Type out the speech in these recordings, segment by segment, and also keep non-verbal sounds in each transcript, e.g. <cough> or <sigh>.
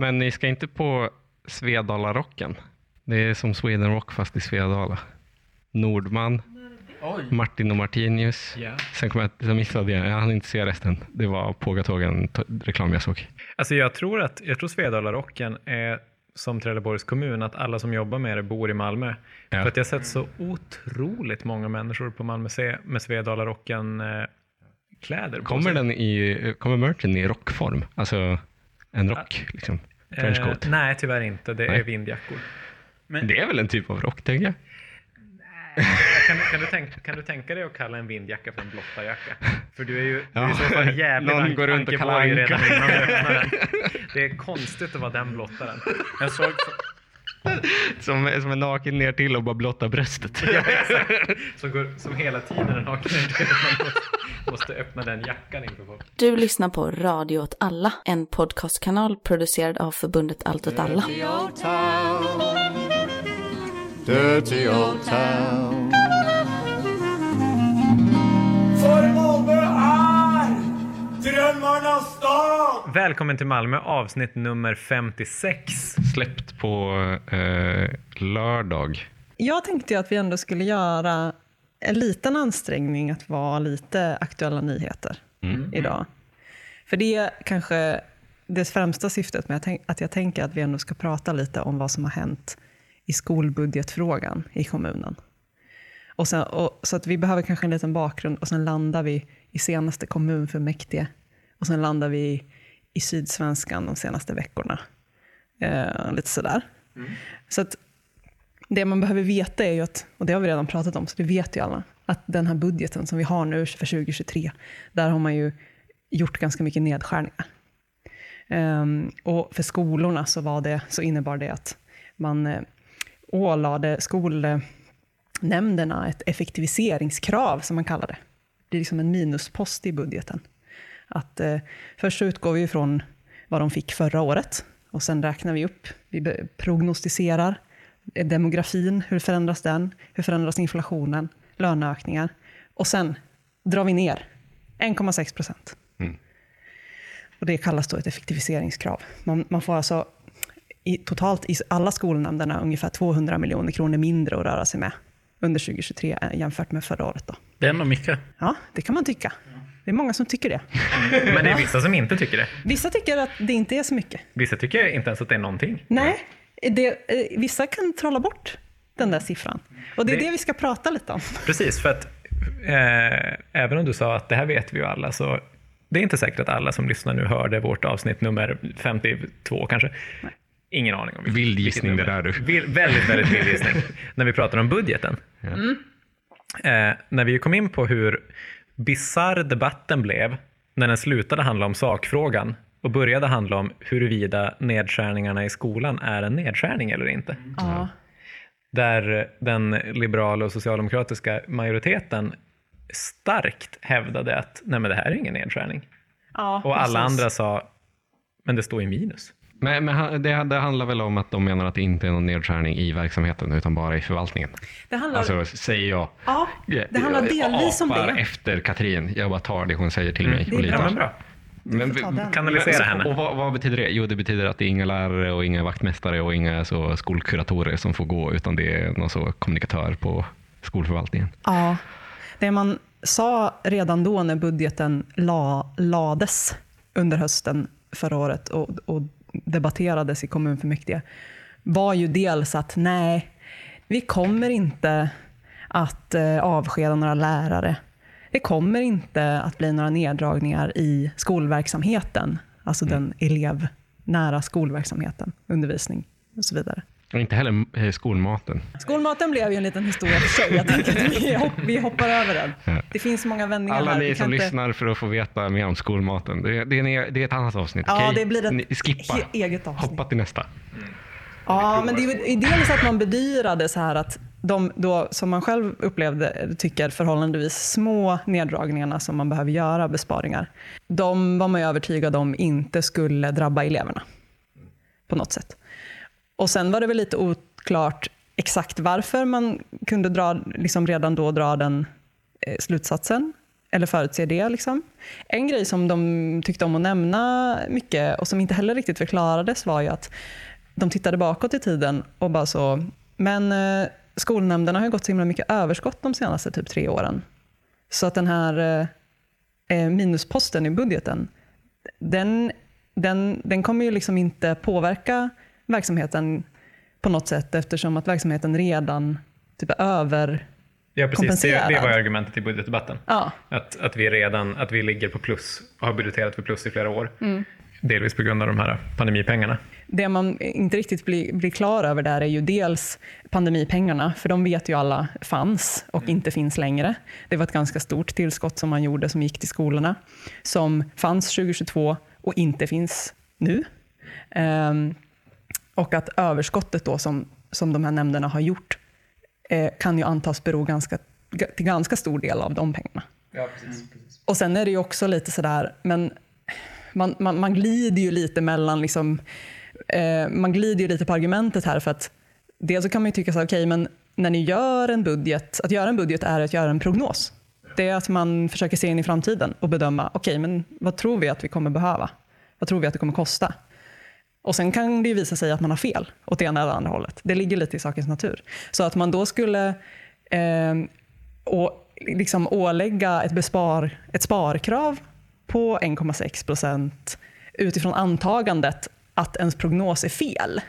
Men ni ska inte på Svedala-rocken? Det är som Sweden Rock fast i Svedala. Nordman, Oj. Martin och Martinius. Ja. Sen kom jag, jag missade jag, jag hann inte se resten. Det var Pågatågen t- reklam jag såg. Alltså jag tror att jag tror Svedalarocken är som Trelleborgs kommun, att alla som jobbar med det bor i Malmö. Ja. För att jag har sett så otroligt många människor på Malmö C med Svedalarocken eh, kläder på Kommer, sig. den i, kommer merchen i rockform? Alltså en rock, liksom? Trenchcoat? Eh, nej, tyvärr inte. Det Nej. är vindjackor. Det är väl en typ av rock, tänker jag. Kan, kan, du tänka, kan du tänka dig att kalla en vindjacka för en blottarjacka? För du är ju, du är Ja. så fall Någon går runt och kallar redan innan du öppnar den. Det är konstigt att vara den blottaren. Jag såg... <laughs> Som, som är naken ner till och bara blottar bröstet. <laughs> Ja. <laughs> Som, går, som hela tiden är naken. Man måste, måste öppna den jackan inför folk. Du lyssnar på Radio åt alla, en podcastkanal producerad av förbundet Allt åt alla. Dirty old town. Dirty old town. Stad! Välkommen till Malmö, avsnitt nummer 56. Släppt på eh, lördag. Jag tänkte ju att vi ändå skulle göra en liten ansträngning att vara lite aktuella nyheter idag. För det är kanske det främsta syftet med att jag tänker att vi ändå ska prata lite om vad som har hänt i skolbudgetfrågan i kommunen. Och sen, och, så att vi behöver kanske en liten bakgrund och sen landar vi i senaste kommunfullmäktige och sen landar vi i, Sydsvenskan de senaste veckorna. Eh, lite sådär. Så att det man behöver veta är ju att, och det har vi redan pratat om, så det vet ju alla, att den här budgeten som vi har nu för 2023, där har man ju gjort ganska mycket nedskärningar. Ehm, och för skolorna så, var det, så innebar det att man eh, ålade skolnämnderna ett effektiviseringskrav, som man kallar det. Det är liksom en minuspost i budgeten. Att, eh, först så utgår vi från vad de fick förra året och sen räknar vi upp, vi prognostiserar demografin, hur förändras den, hur förändras inflationen, löneökningar och sen drar vi ner 1,6 procent. Och det kallas då ett effektiviseringskrav. Man, man får alltså i, totalt i alla skolnämnderna ungefär 200 miljoner kronor mindre att röra sig med under 2023 än- jämfört med förra året. Då. Det är ändå mycket. Ja, det kan man tycka. Det är många som tycker det. Men det är vissa som inte tycker det. Vissa tycker att det inte är så mycket. Vissa tycker inte ens att det är någonting. Nej, det, eh, vissa kan trolla bort den där siffran. Och det är Det- det vi ska prata lite om. Precis, för att eh, även om du sa att det här vet vi ju alla, så det är inte säkert att alla som lyssnar nu hörde vårt avsnitt nummer 52 kanske. Ingen aning om vilket- Vild gissning det där, du. Vild, väldigt, väldigt vild gissning. <laughs> när vi pratar om budgeten. Eh, när vi kom in på hur bizarr debatten blev när den slutade handla om sakfrågan och började handla om huruvida nedskärningarna i skolan är en nedskärning eller inte Ja. där den liberala och socialdemokratiska majoriteten starkt hävdade att nej men det här är ingen nedskärning. Ja, Och alla precis. andra sa, men det står ju minus. Men, men det, det handlar väl om att de menar att det inte är någon nedskärning i verksamheten utan bara i förvaltningen. Det handlar, Alltså säger jag. ja, det handlar delvis om det. efter Katrin. Jag bara tar det hon säger till mig. Det är och bra. litar. Ja, men. Kanalisera henne. Och vad, vad betyder det? Jo, det betyder att det är inga lärare och inga vaktmästare och inga så skolkuratorer som får gå, utan det är någon så kommunikatör på skolförvaltningen. Ja, det man sa redan då när budgeten la, lades under hösten förra året och, och debatterades i kommunfullmäktige var ju dels att nej, vi kommer inte att eh, avskeda några lärare. Det kommer inte att bli några neddragningar i skolverksamheten, alltså den elevnära skolverksamheten, undervisning och så vidare. Och inte heller eh, skolmaten. Skolmaten blev ju en liten historia för sig. Jag tänker att vi, hopp, vi hoppar över den. Ja. Det finns många vändningar Alla här. ni som inte- lyssnar för att få veta mer om skolmaten, det, det, är, en- det är ett annat avsnitt. Ja, okej? det blir ett Ni skippa. eget avsnitt. Hoppa till nästa. Ja, men det är ju dels att man bedyrade så här att de då, som man själv upplevde, tycker förhållandevis små neddragningarna som man behöver göra, besparingar, de var man ju övertygad om inte skulle drabba eleverna på något sätt. Och sen var det väl lite oklart exakt varför man kunde dra, liksom redan då dra den eh, slutsatsen. eller förutse det. Liksom. En grej som de tyckte om att nämna mycket och som inte heller riktigt förklarades var ju att de tittade bakåt i tiden och bara så, men eh, skolnämnderna har ju gått så himla mycket överskott de senaste typ tre åren. Så att den här eh, eh minusposten i budgeten, den, den, den kommer ju liksom inte påverka verksamheten på något sätt eftersom att verksamheten redan typ är över Ja, precis. Det, det var argumentet i budgetdebatten. Ja, Att, att vi redan att vi ligger på plus och har budgeterat för plus i flera år. Mm. Delvis på grund av de här pandemipengarna. det man inte riktigt blir, blir klar över där är ju dels pandemipengarna, för de vet ju alla fanns och inte finns längre. Det var ett ganska stort tillskott som man gjorde som gick till skolorna, som fanns 2022 och inte finns nu. Ehm, och att överskottet då som, som de här nämnderna har gjort eh, kan ju antas bero ganska, till ganska stor del av de pengarna. Och sen är det ju också lite sådär, men man, man, man glider ju lite mellan, liksom, eh, man glider ju lite på argumentet här för att dels så kan man ju tycka så här, okej, men när ni gör en budget, att göra en budget är att göra en prognos. Det är att man försöker se in i framtiden och bedöma, okej, men vad tror vi att vi kommer behöva? Vad tror vi att det kommer kosta? Och sen kan det visa sig att man har fel åt det ena eller andra hållet. Det ligger lite i sakens natur. Så att man då skulle eh, och liksom ålägga ett, bespar, ett sparkrav på 1,6 procent utifrån antagandet att ens prognos är fel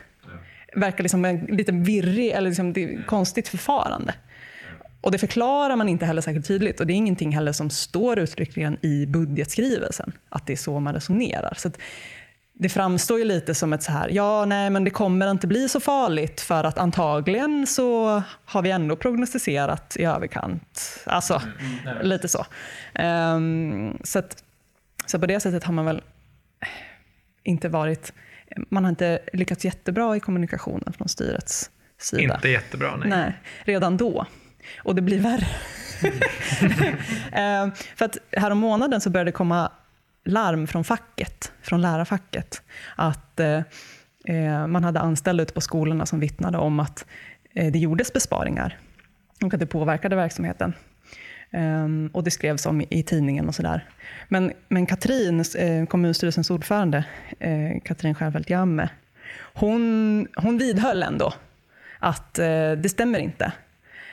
verkar liksom en lite virrig eller liksom konstigt förfarande. Och det förklarar man inte heller särskilt tydligt och det är ingenting heller som står uttryckligen i budgetskrivelsen, att det är så man resonerar. Så det framstår ju lite som ett så här, ja nej men det kommer inte bli så farligt för att antagligen så har vi ändå prognostiserat i överkant. Alltså lite så. Ehm, så, att, så på det sättet har man väl inte varit, man har inte lyckats jättebra i kommunikationen från styrets sida. Inte jättebra, nej. Nej, redan då. Och det blir värre. <laughs> Eh, för att härom månaden så började det komma larm från facket, från lärarfacket, att eh, eh man hade anställda ute på skolorna som vittnade om att eh, det gjordes besparingar och att det påverkade verksamheten. Um, och det skrevs om i, i tidningen och sådär. Men, men Katrin, eh, kommunstyrelsens ordförande, eh, Katrin Stjernfeldt Jamme, hon, hon vidhöll ändå att eh, det stämmer inte.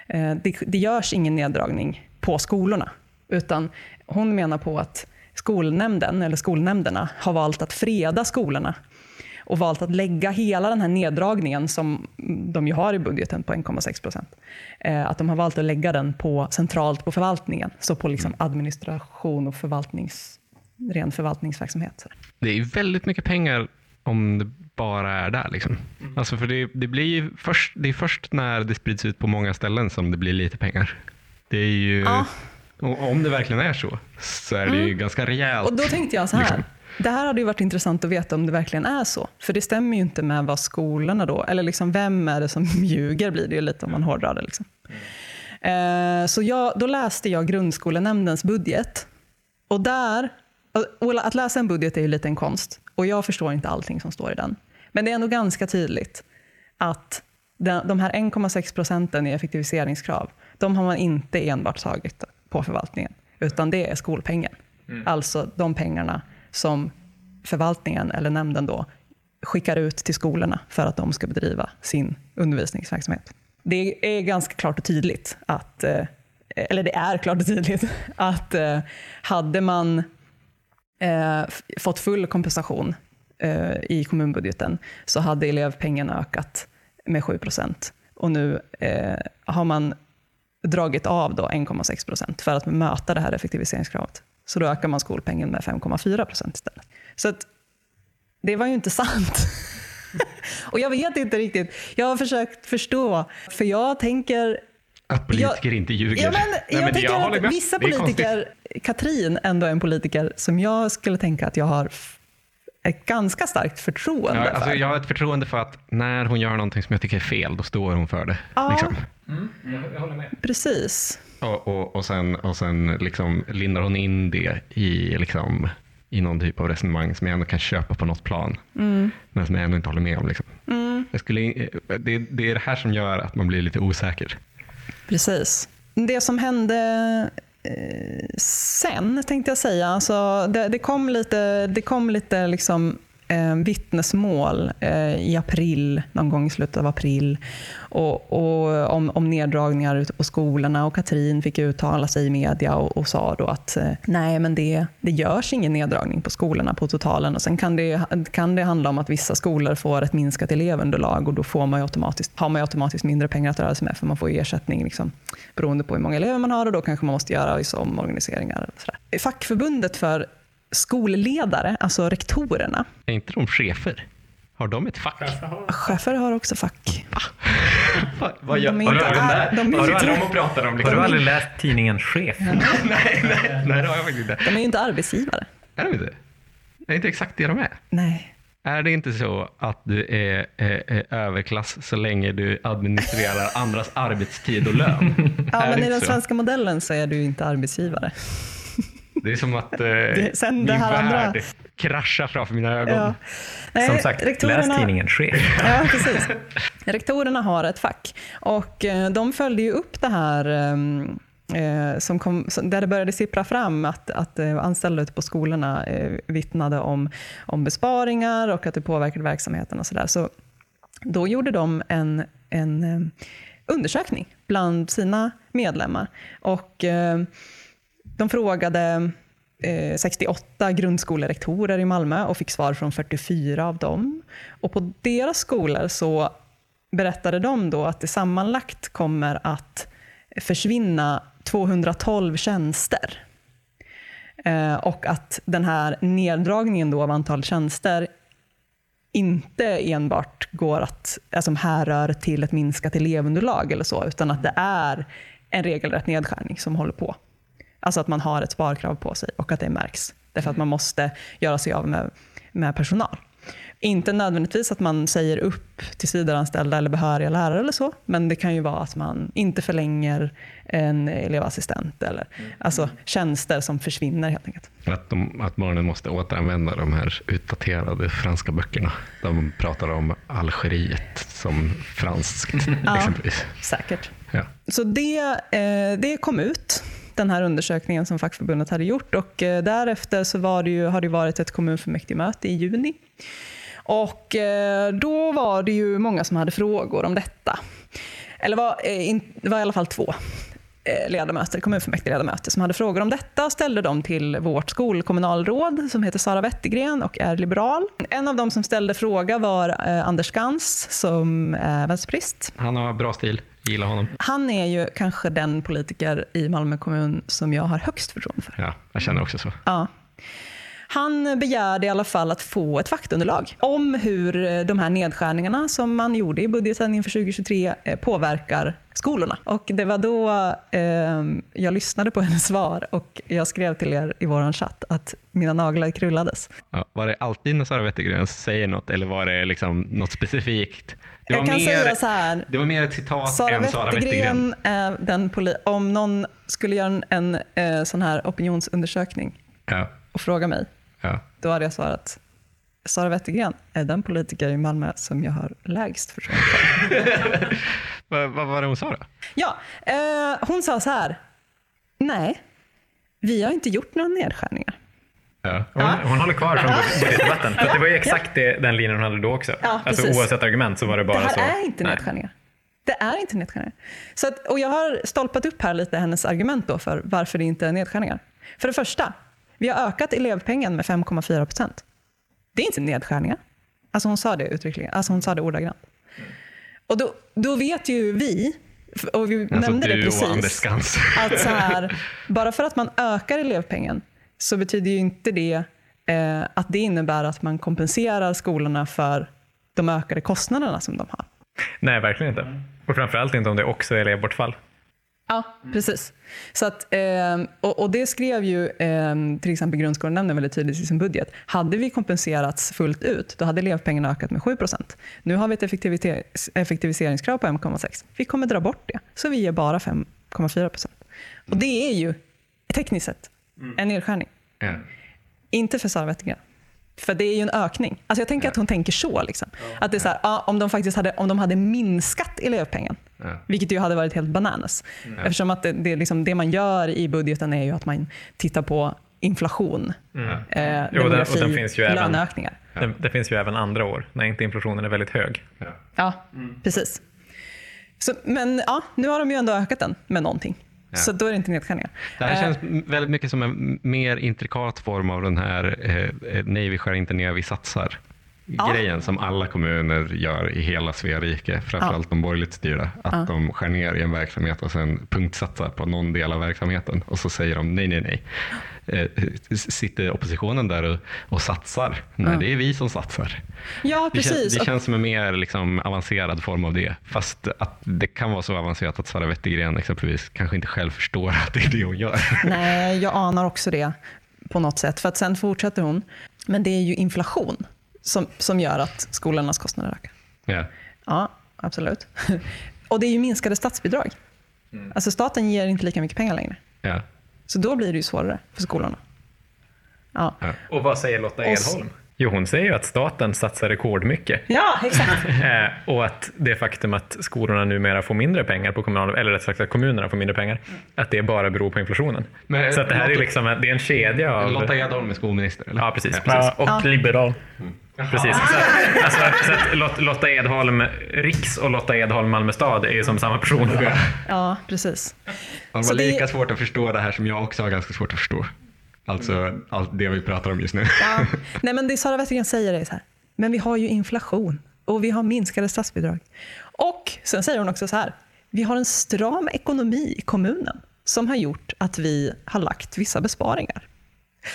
Eh, det, det görs ingen neddragning på skolorna, utan hon menar på att skolnämnden, eller skolnämnderna, har valt att freda skolorna och valt att lägga hela den här neddragningen som de ju har i budgeten på 1,6 procent, eh, att de har valt att lägga den på centralt på förvaltningen, så på liksom administration och förvaltnings, ren förvaltningsverksamhet. Det är väldigt mycket pengar om det bara är där. Liksom. Alltså för det, det, blir först, det är först när det sprids ut på många ställen som det blir lite pengar. Det är ju, Ja. Och om det verkligen är så, så är det ju ganska rejält. Och då tänkte jag så här, Liksom. det här hade ju varit intressant att veta om det verkligen är så. För det stämmer ju inte med vad skolorna då, eller liksom vem är det som <laughs> ljuger blir det ju lite om man hårdrar det. Liksom. Eh, så jag, då läste jag grundskolenämndens budget. Och där, och- att läsa en budget är ju lite en konst. Och jag förstår inte allting som står i den. Men det är ändå ganska tydligt att de här 1,6 procenten i effektiviseringskrav, de har man inte enbart tagit på förvaltningen, utan det är skolpengen. Alltså de pengarna som förvaltningen eller nämnden då skickar ut till skolorna för att de ska bedriva sin undervisningsverksamhet. Det är ganska klart och tydligt att, eh, eller det är klart och tydligt, <laughs> att eh, hade man eh, fått full kompensation eh, i kommunbudgeten så hade elevpengen ökat med 7 procent. Och nu eh, har man dragit av då 1,6 procent för att möta det här effektiviseringskravet. Så då ökar man skolpengen med 5,4 procent istället. Så att, det var ju inte sant. <laughs> Och jag vet inte riktigt. Jag har försökt förstå, för jag tänker Att politiker inte ljuger. Ja, men Nej, jag men tänker håller att vissa politiker, Katrin ändå är en politiker som jag skulle tänka att jag har ett ganska starkt förtroende Ja, alltså för. jag har ett förtroende för att när hon gör någonting som jag tycker är fel, då står hon för det. Ja. Liksom. Jag håller med. Precis. Och, och, och sen, och sen liksom lindar hon in det i, liksom, i någon typ av resonemang som jag ändå kan köpa på något plan. Mm. Men som jag ändå inte håller med om. Liksom. Jag skulle, det, det är det här som gör att man blir lite osäker. Precis. Det som hände Eh, sen, tänkte jag säga. Alltså, det, det kom lite, det kom lite liksom, eh, vittnesmål eh, i april, någon gång i slutet av april, och, och om, om neddragningar ute på skolorna. Och Katrin fick uttala sig i media och, och sa då att eh, nej, men det, det görs ingen neddragning på skolorna på totalen. Och sen kan det, kan det handla om att vissa skolor får ett minskat elevunderlag och då får man ju automatiskt, har man ju automatiskt mindre pengar att röra sig med, för man får ju ersättning liksom, beroende på hur många elever man har och då kanske man måste göra vissa omorganiseringar. Fackförbundet för skolledare, alltså rektorerna, Är inte de chefer? Har de ett fack? chefer har också fack. Va- <laughs> Vad gör De är har du inte aldrig- ar- de är har du inte- aldrig de och pratar om Har liksom? du aldrig läst tidningen Chef? <laughs> nej, nej, nej, det har jag faktiskt inte. De är ju inte arbetsgivare. Är de inte? Är det inte exakt det de är? Nej. Är det inte så att du är, är, är överklass så länge du administrerar andras arbetstid och lön? <laughs> Ja, Är men i den så? svenska modellen så är du inte arbetsgivare. Det är som att eh, sen min det här andra- värld kraschar framför mina ögon. Ja. Nej, Som sagt, rektorerna- läs tidningen Chef. Ja, precis. Rektorerna har ett fack och eh, de följde ju upp det här ehm, eh, som kom, där det började sippra fram att, att eh, anställda ute på skolorna eh, vittnade om, om besparingar och att det påverkade verksamheten och sådär. Så då gjorde de en, en eh, undersökning bland sina medlemmar och eh, de frågade eh, 68 grundskolerektorer i Malmö och fick svar från 44 av dem. Och på deras skolor så berättade de då att det sammanlagt kommer att försvinna 212 tjänster. Eh, och att den här neddragningen då av antal tjänster inte enbart går att, alltså härrör till ett minskat elevunderlag eller så, utan att det är en regelrätt nedskärning som håller på. Alltså att man har ett sparkrav på sig och att det märks. Därför att man måste göra sig av med, med personal. Inte nödvändigtvis att man säger upp tillsvidareanställda eller behöriga lärare eller så, men det kan ju vara att man inte förlänger en elevassistent eller alltså tjänster som försvinner helt enkelt. Att, de, att barnen måste återanvända de här utdaterade franska böckerna. De pratar om Algeriet som franskt <laughs> exempelvis. Säkert. Ja. Så det, eh, det kom ut, den här undersökningen som fackförbundet hade gjort och eh, därefter så var det ju, har det varit ett kommunfullmäktigemöte i juni. Och eh, då var det ju många som hade frågor om detta. Eller var, eh, det var i alla fall två ledamöter, kommunfullmäktigeledamöter som hade frågor om detta och ställde dem till vårt skolkommunalråd som heter Sara Wettergren och är liberal. En av dem som ställde fråga var Anders Gans som är vänsterpartist. Han har bra stil, gillar honom. Han är ju kanske den politiker i Malmö kommun som jag har högst förtroende för. Ja, jag känner också så. Ja. Han begärde i alla fall att få ett faktaunderlag om hur eh, de här nedskärningarna som man gjorde i budgeten inför 2023 eh, påverkar skolorna. Och det var då eh, jag lyssnade på hennes svar och jag skrev till er i vår chatt att mina naglar krullades. Ja, var det alltid när Sara Wettergren säger något eller var det liksom något specifikt? Det Jag var kan mer, säga så här, Det var mer ett citat Sara än Sara Wettergren. Wettergren är den poli- om någon skulle göra en, en eh, sån här opinionsundersökning Ja, och fråga mig, ja. då hade jag svarat Sara Wettergren är den politiker i Malmö som jag har lägst förtroende för. <laughs> Vad, vad var det hon sa då? Ja, eh, hon sa så här. Nej, vi har inte gjort några nedskärningar. Ja. Hon, hon håller kvar från bud- budgetdebatten. För det var ju exakt det, den linjen hon hade då också. Ja, alltså, precis. oavsett argument så var det bara Det här så. är inte Nej. nedskärningar. Det är inte nedskärningar. Så att, och jag har stolpat upp här lite hennes argument då för varför det inte är nedskärningar. För det första, vi har ökat elevpengen med 5,4 procent. Det är inte nedskärningar. Alltså hon sa det uttryckligen, alltså hon sa det ordagrant. Och då, då vet ju vi, och vi Alltså nämnde det precis, att så här, bara för att man ökar elevpengen så betyder ju inte det eh, att det innebär att man kompenserar skolorna för de ökade kostnaderna som de har. Nej, verkligen inte. Och framförallt inte om det också är elevbortfall. Ja, precis. Så att, eh, och, och det skrev ju eh, till exempel grundskolenämnden väldigt tydligt i sin budget. Hade vi kompenserats fullt ut, då hade elevpengen ökat med 7% Nu har vi ett effektiviseringskrav på 1,6. Vi kommer dra bort det, så vi ger bara 5,4% Och det är ju tekniskt sett en nedskärning. Ja. Inte för Sara Wettergren. För det är ju en ökning. Alltså jag tänker att hon tänker så. Liksom. Att det är så här, ja, om de faktiskt hade, om de hade minskat elevpengen, Ja. vilket ju hade varit helt bananas. Eftersom att det, det, är liksom, det man gör i budgeten är ju att man tittar på inflation, eh, Jo, den- och demografi, den finns ju även- löneökningar. Det, det finns ju även andra år när inte inflationen är väldigt hög. Ja, precis. Så, men ja, nu har de ju ändå ökat den med någonting. Så då är det inte nedskärningar. Det här Eh, känns väldigt mycket som en mer intrikat form av den här eh, eh, nej, vi skär inte ner, vi satsar. Ja. Grejen som alla kommuner gör i hela Sverige, framförallt de borgerligt styrda. Att de skär ner i en verksamhet och sen punktsatsar på någon del av verksamheten och så säger de nej, nej, nej. Eh, sitter oppositionen där och, och satsar? Nej, det är vi som satsar. Ja, Det, precis. det Och- känns som en mer liksom, avancerad form av det. Fast att det kan vara så avancerat att Sara Wettergren exempelvis kanske inte själv förstår att det är det hon gör. <laughs> Nej, jag anar också det på något sätt. För att sen fortsätter hon. Men det är ju inflation som, som gör att skolornas kostnader ökar. Ja. Ja, absolut. <laughs> Och det är ju minskade statsbidrag. Alltså staten ger inte lika mycket pengar längre. Ja. Så då blir det ju svårare för skolorna. Ja, Och vad säger Lotta Edholm? Jo, hon säger ju att staten satsar rekordmycket. ja exakt. <laughs> Eh, och att det faktum att skolorna numera får mindre pengar på kommunal, eller rätt sagt att kommunerna får mindre pengar, att det bara beror på inflationen. Men, så att det här är Lotta- liksom en, det är en kedja av... Lotta Edholm är skolminister, eller? Ja, precis. Ja. precis. Ja, och liberal. Precis. Så, att, alltså, så att Lot- Lotta Edholm Riks och Lotta Edholm Malmö stad är ju som samma person. Ja, precis. Så var det- lika svårt att förstå det här som jag också har ganska svårt att förstå. Alltså allt det vi pratar om just nu. Ja. Nej, men det Sara Wettergren säger är så här, men vi har ju inflation och vi har minskade statsbidrag. Och sen säger hon också så här, vi har en stram ekonomi i kommunen som har gjort att vi har lagt vissa besparingar.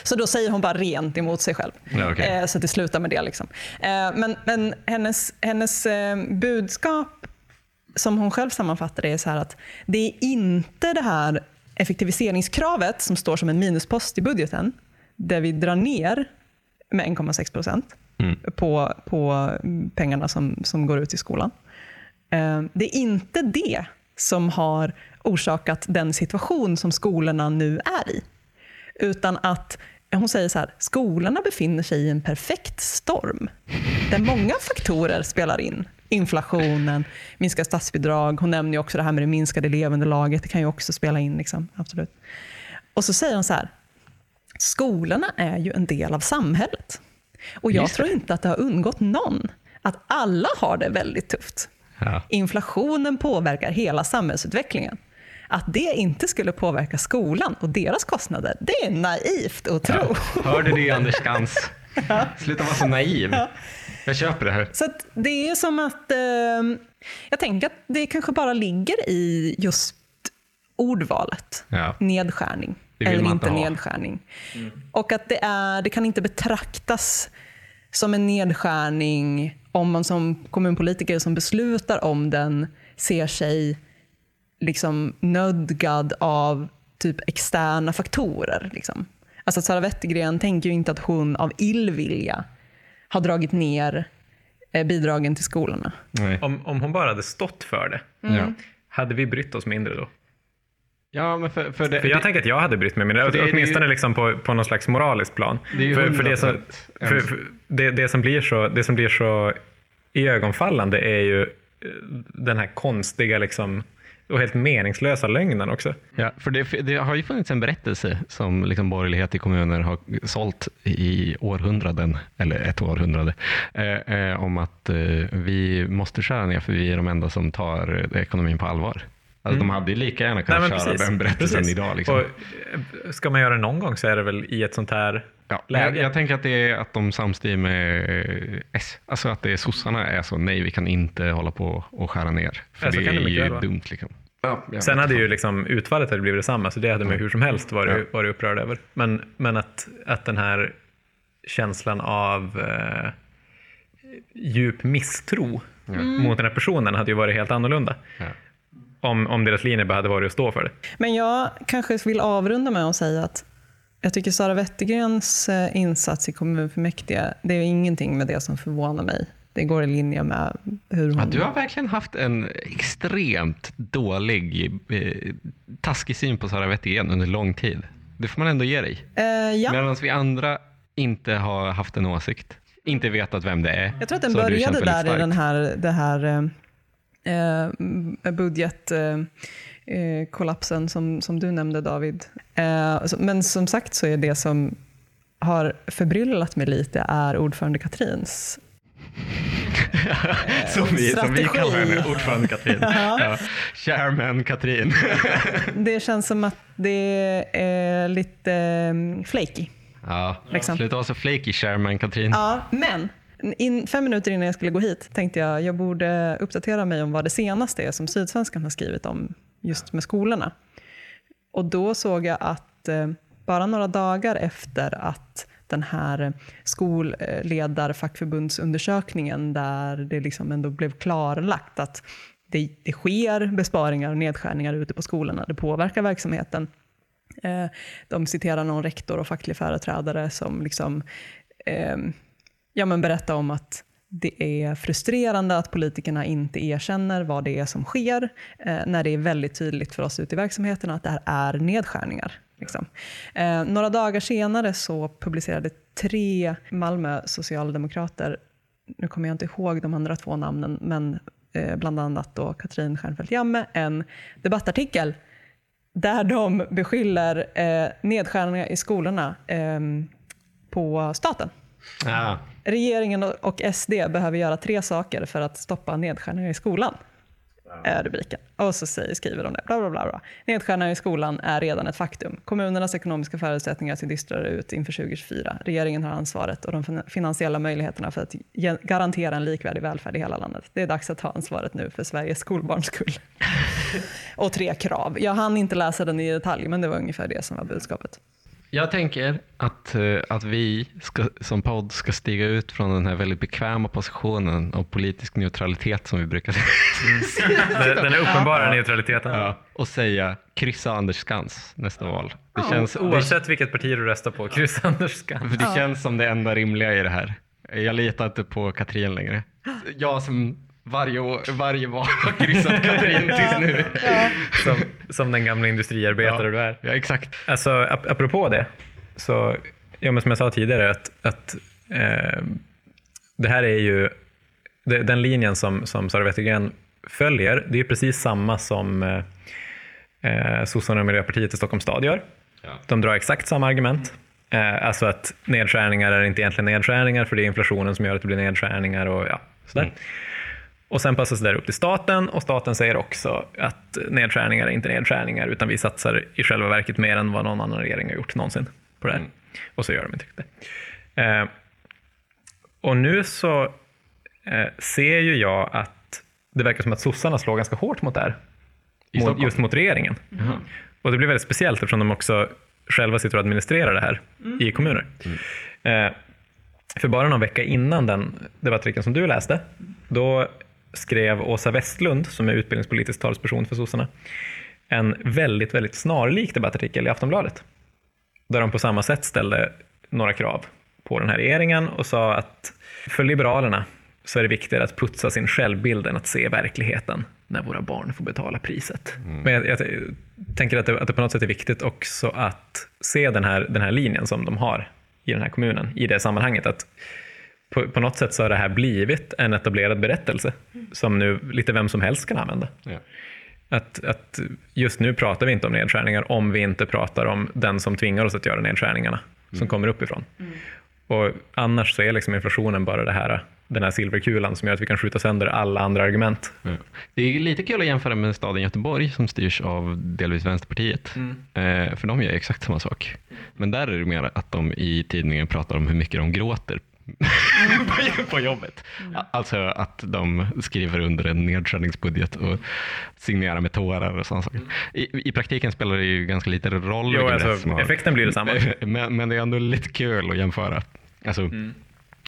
Så då säger hon bara rent emot sig själv. Ja, okej. eh, så att det slutar med det. Liksom. Eh, men men hennes, hennes eh, budskap som hon själv sammanfattar det är så här att det är inte det här effektiviseringskravet som står som en minuspost i budgeten, där vi drar ner med 1,6 procent på, på pengarna som, som går ut i skolan. Eh, Det är inte det som har orsakat den situation som skolorna nu är i. Utan att, hon säger så här, skolorna befinner sig i en perfekt storm. Där många faktorer spelar in. Inflationen, minskade statsbidrag, hon nämner också det här med det minskade elevunderlaget, det kan ju också spela in. Liksom, absolut. Och så säger hon så här, skolorna är ju en del av samhället. Och jag tror inte att det har undgått någon att alla har det väldigt tufft. Ja. Inflationen påverkar hela samhällsutvecklingen. Att det inte skulle påverka skolan och deras kostnader, det är naivt att tro. Hörde du Anders Skans? <laughs> Sluta vara så naiv. Jag köper det här. Så att det är som att, eh, jag tänker att det kanske bara ligger i just ordvalet. Ja. Nedskärning eller inte ha. nedskärning. Och att det, är, det kan inte betraktas som en nedskärning om man som kommunpolitiker som beslutar om den ser sig liksom nödgad av typ externa faktorer. Liksom. Alltså att Sara Wettergren tänker ju inte att hon av illvilja har dragit ner eh, bidragen till skolorna. Nej. Om, om hon bara hade stått för det, Ja. hade vi brytt oss mindre då? ja, men för, för det, För jag tänker att jag hade brytt mig mindre, det är- åtminstone liksom på, på någon slags moraliskt plan. Det är ju för, för, det, som, 100% för, för det, det, som blir så, det som blir så iögonfallande är ju eh, den här konstiga liksom, och helt meningslösa lögnen också. Ja, för det, det har ju funnits en berättelse som liksom borgerlighet i kommuner har sålt i århundraden, eller ett århundrade, eh, eh, om att eh, vi måste skära ner för vi är de enda som tar ekonomin på allvar. Alltså, De hade ju lika gärna kunnat Mm. Nej, köra den berättelsen precis. idag. Liksom. Och, eh, ska man göra det någon gång så är det väl i ett sånt här Ja, jag, jag tänker att det är att de samstyr med eh, S. Alltså att det är sossarna är så, nej vi kan inte hålla på och skära ner. För Ja, det kan det är ju vara. dumt. Liksom. Ja, Sen hade fan. ju liksom utfallet hade blivit detsamma, så det hade man hur som helst varit, Ja. varit upprörd över. Men, men att, att den här känslan av eh, djup misstro mot den här personen hade ju varit helt annorlunda. Ja. Om, om deras linje bara hade varit att stå för det. Men jag kanske vill avrunda med att säga att jag tycker Sara Wettergrens eh, insats i kommunfullmäktige, det är ingenting med det som förvånar mig. Det går i linje med hur hon... Ja, du har verkligen haft en extremt dålig, eh, taskig syn på Sara Wettergren under lång tid. Det får man ändå ge dig. Eh, ja. Medan vi andra inte ha haft en åsikt, inte vetat vem det är. Jag tror att den har började där i starkt. den här, det här eh, eh, budgetkollapsen eh, kollapsen som, som du nämnde David. Eh, så- men som sagt så är det som har förbryllat mig lite är ordförande Katrins <laughs> som, vi, som vi strategi. kallar henne, ordförande Katrin. <laughs> ja. Chairman Katrin. <laughs> Det känns som att det är lite eh, flaky. ja, Liksom. sluta vara så flaky Chairman Katrin. Ja, men in, fem minuter innan jag skulle gå hit tänkte jag jag borde uppdatera mig om vad det senaste är som Sydsvenskan har skrivit om just med skolorna. Och då såg jag att eh, bara några dagar efter att den här skolledarfackförbundsundersökningen där det liksom ändå blev klarlagt att det, det sker besparingar och nedskärningar ute på skolorna, det påverkar verksamheten. Eh, de citerar någon rektor och facklig företrädare som liksom, eh, ja, men berättar om att det är frustrerande att politikerna inte erkänner vad det är som sker, eh, när det är väldigt tydligt för oss ute i verksamheten att det här är nedskärningar. Liksom. Eh, några dagar senare så publicerade tre Malmö socialdemokrater, nu kommer jag inte ihåg de andra två namnen, men eh, bland annat då Katrin Stjernfeldt Jamme, en debattartikel där de beskyller eh, nedskärningar i skolorna eh, på staten. Ah. Regeringen och- SD behöver göra tre saker för att stoppa nedskärningar i skolan. Är rubriken. Och så säger, skriver de det. Bla, bla, bla, bla. Nedskärningar i skolan är redan ett faktum. Kommunernas ekonomiska förutsättningar ser dystrare ut inför 2024. Regeringen har ansvaret och de finansiella möjligheterna för att garantera en likvärdig välfärd i hela landet. Det är dags att ta ansvaret nu för Sveriges skolbarns skull. <laughs> och tre krav. Jag hann inte läsa den i detalj, men det var ungefär det som var budskapet. Jag tänker att, eh, att vi ska, som podd ska stiga ut från den här väldigt bekväma positionen av politisk neutralitet som vi brukar säga. Den, den är uppenbara neutraliteten. Ja, och säga kryssa Anders Skans nästa val. Det känns, Oavsett vilket parti du röstar på, kryssa Anders Skans. för det känns som det enda rimliga i det här. Jag litar inte på Katrin längre. Jag som varje, år, varje val har kryssat Katrin tills nu. Som, som den gamla industriarbetare du är. Ja, exakt. Alltså, ap- apropå det, så, ja, men som jag sa tidigare, att, att eh, det här är ju det, den linjen som, som Sara Wettergren följer, det är precis samma som eh, eh, sossarna och Miljöpartiet i Stockholms stad gör. De drar exakt samma argument. Eh, alltså att nedskärningar är inte egentligen nedskärningar, för det är inflationen som gör att det blir nedskärningar och ja, sådär. Och sen passas det där upp till staten och staten säger också att nedskärningar är inte nedskärningar utan vi satsar i själva verket mer än vad någon annan regering har gjort någonsin på det här. Och så gör de inte det. Eh, och nu så eh, ser ju jag att det verkar som att sossarna slår ganska hårt mot det här. Mot, just mot regeringen. Och det blir väldigt speciellt eftersom de också själva sitter och administrerar det här i kommuner. Eh, för bara någon vecka innan den debattartikeln som du läste, då skrev Åsa Westlund, som är utbildningspolitisk talesperson för sossarna, en väldigt, väldigt snarlik debattartikel i Aftonbladet. Där de på samma sätt ställde några krav på den här regeringen och sa att för Liberalerna så är det viktigare att putsa sin självbild än att se verkligheten när våra barn får betala priset. Men jag, jag tänker att det, att det på något sätt är viktigt också att se den här, den här linjen som de har i den här kommunen i det sammanhanget. att på, på något sätt så har det här blivit en etablerad berättelse som nu lite vem som helst kan använda. Ja. Att, att just nu pratar vi inte om nedskärningar om vi inte pratar om den som tvingar oss att göra nedskärningarna som kommer uppifrån. Och annars så är liksom inflationen bara det här, den här silverkulan som gör att vi kan skjuta sönder alla andra argument. Ja. Det är lite kul att jämföra med staden Göteborg som styrs av delvis Vänsterpartiet. Eh, för de gör exakt samma sak. Men där är det mer att de i tidningen pratar om hur mycket de gråter på- <laughs> på jobbet. Alltså att de skriver under en nedskärningsbudget och signerar med tårar och sådana saker. I, I praktiken spelar det ju ganska lite roll. Jo, alltså, effekten blir detsamma. <laughs> men, men det är ändå lite kul att jämföra. Alltså,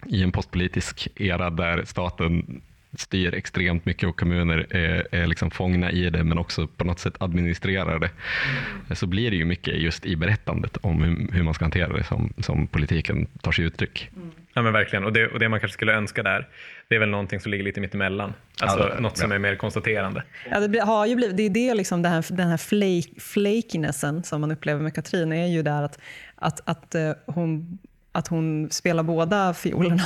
I en postpolitisk era där staten styr extremt mycket och kommuner är, är liksom fångna i det men också på något sätt administrerar det. Så blir det ju mycket just i berättandet om hur, hur man ska hantera det som, som politiken tar sig uttryck. Ja men verkligen, och det, och det man kanske skulle önska där, det är väl någonting som ligger lite mittemellan. Alltså Ja, det- något som är mer konstaterande. Ja, det har ju blivit, det är det liksom det här, den här flake, flakinessen som man upplever med Katrin är ju där att, att, att eh, hon att hon spelar båda fiolerna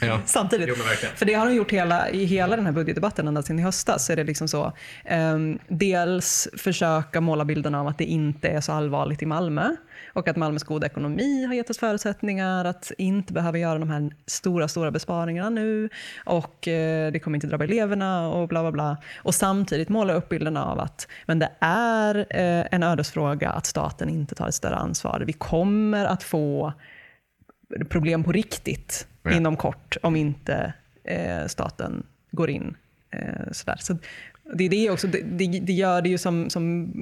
Ja. <laughs> samtidigt. Jo. För det har hon gjort hela, i hela den här budgetdebatten ända sedan i höstas. Så är det liksom så, ehm, dels försöka måla bilden av att det inte är så allvarligt i Malmö och att Malmös goda ekonomi har gett oss förutsättningar att inte behöva göra de här stora, stora besparingarna nu och eh, det kommer inte drabba eleverna och bla bla bla. Och samtidigt måla upp bilden av att men det är eh, en ödesfråga att staten inte tar ett större ansvar. Vi kommer att få problem på riktigt Ja. inom kort om inte eh, staten går in. Eh, sådär. Så det, är det, också, det, det, gör det ju som, som,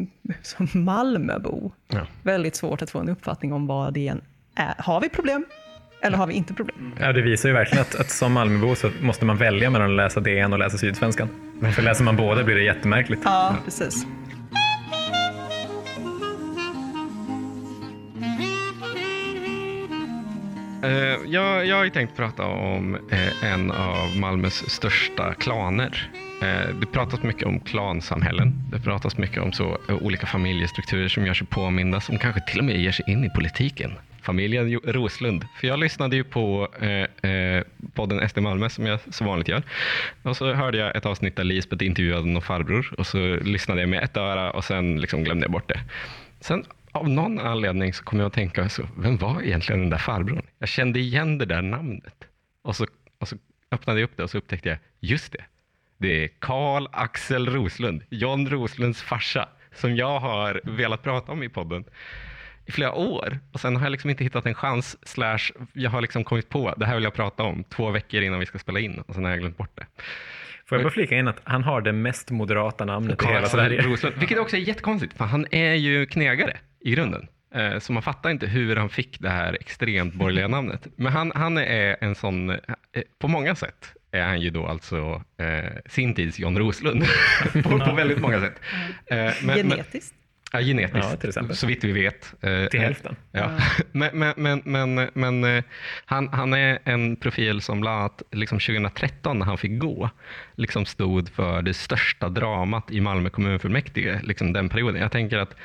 som Malmöbo Ja. väldigt svårt att få en uppfattning om vad det än är. Har vi problem eller har vi inte problem? Ja, det visar ju verkligen att, att som Malmöbo så måste man välja mellan att läsa DN och läsa Sydsvenskan. För läser man båda blir det jättemärkligt. Ja, precis. Eh, jag, jag har ju tänkt prata om eh, en av Malmös största klaner. Eh, det pratas mycket om klansamhällen. Det pratas mycket om så eh, olika familjestrukturer som gör sig påminda, som kanske till och med ger sig in i politiken. Familjen Roslund. För jag lyssnade ju på eh, eh, podden SD Malmö som jag så vanligt gör. Och så hörde jag ett avsnitt där Lisbeth intervjuade någon farbror och så lyssnade jag med ett öra och sen liksom glömde jag bort det. Sen av någon anledning så kom jag att tänka, så, vem var egentligen den där farbrorn? Jag kände igen det där namnet. Och så, och så öppnade jag upp det och så upptäckte jag, just det. Det är Karl Axel Roslund, John Roslunds farsa, som jag har velat prata om i podden i flera år. Och sen har jag liksom inte hittat en chans, slash jag har liksom kommit på, det här vill jag prata om två veckor innan vi ska spela in och sen har jag glömt bort det. Får jag bara flika in att han har det mest moderata namnet i hela Sverige. Roslund, vilket också är jättekonstigt, för han är ju knegare i grunden. Eh, Så man fattar inte hur han fick det här extremt borgerliga namnet. Men han, han är en sån, eh, på många sätt är han ju då alltså eh, sin tids John Roslund. <laughs> på, på väldigt många sätt. Eh, men- men- Genetiskt. Ja, genetiskt, Ja, till exempel. så vitt vi vet. Eh, Till hälften. Ja. <laughs> Men, men, men, men, men eh, han, han är en profil som bland annat liksom 2013 när han fick gå, liksom stod för det största dramat i Malmö kommunfullmäktige, liksom den perioden. Jag tänker att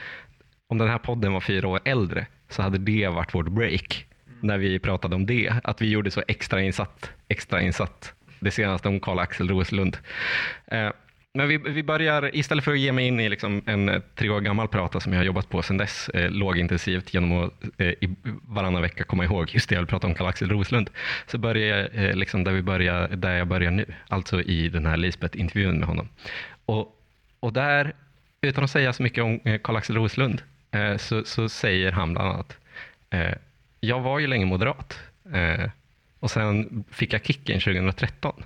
om den här podden var fyra år äldre så hade det varit vårt break när vi pratade om det. Att vi gjorde så extra insatt, extra insatt det senaste om Karl-Axel Roslund. Eh, men vi, vi börjar, istället för att ge mig in i liksom en tre år gammal prata som jag har jobbat på sedan dess, eh, lågintensivt genom att eh, i varannan vecka komma ihåg just det jag vill prata om Karl-Axel Roslund, så börjar jag eh, liksom där, vi börjar, där jag börjar nu, alltså i den här Lisbeth-intervjun med honom. Och, och där, utan att säga så mycket om Karl-Axel Roslund, Eh, så, så säger han bland annat, eh, jag var ju länge moderat eh, och sen fick jag kicken 2013.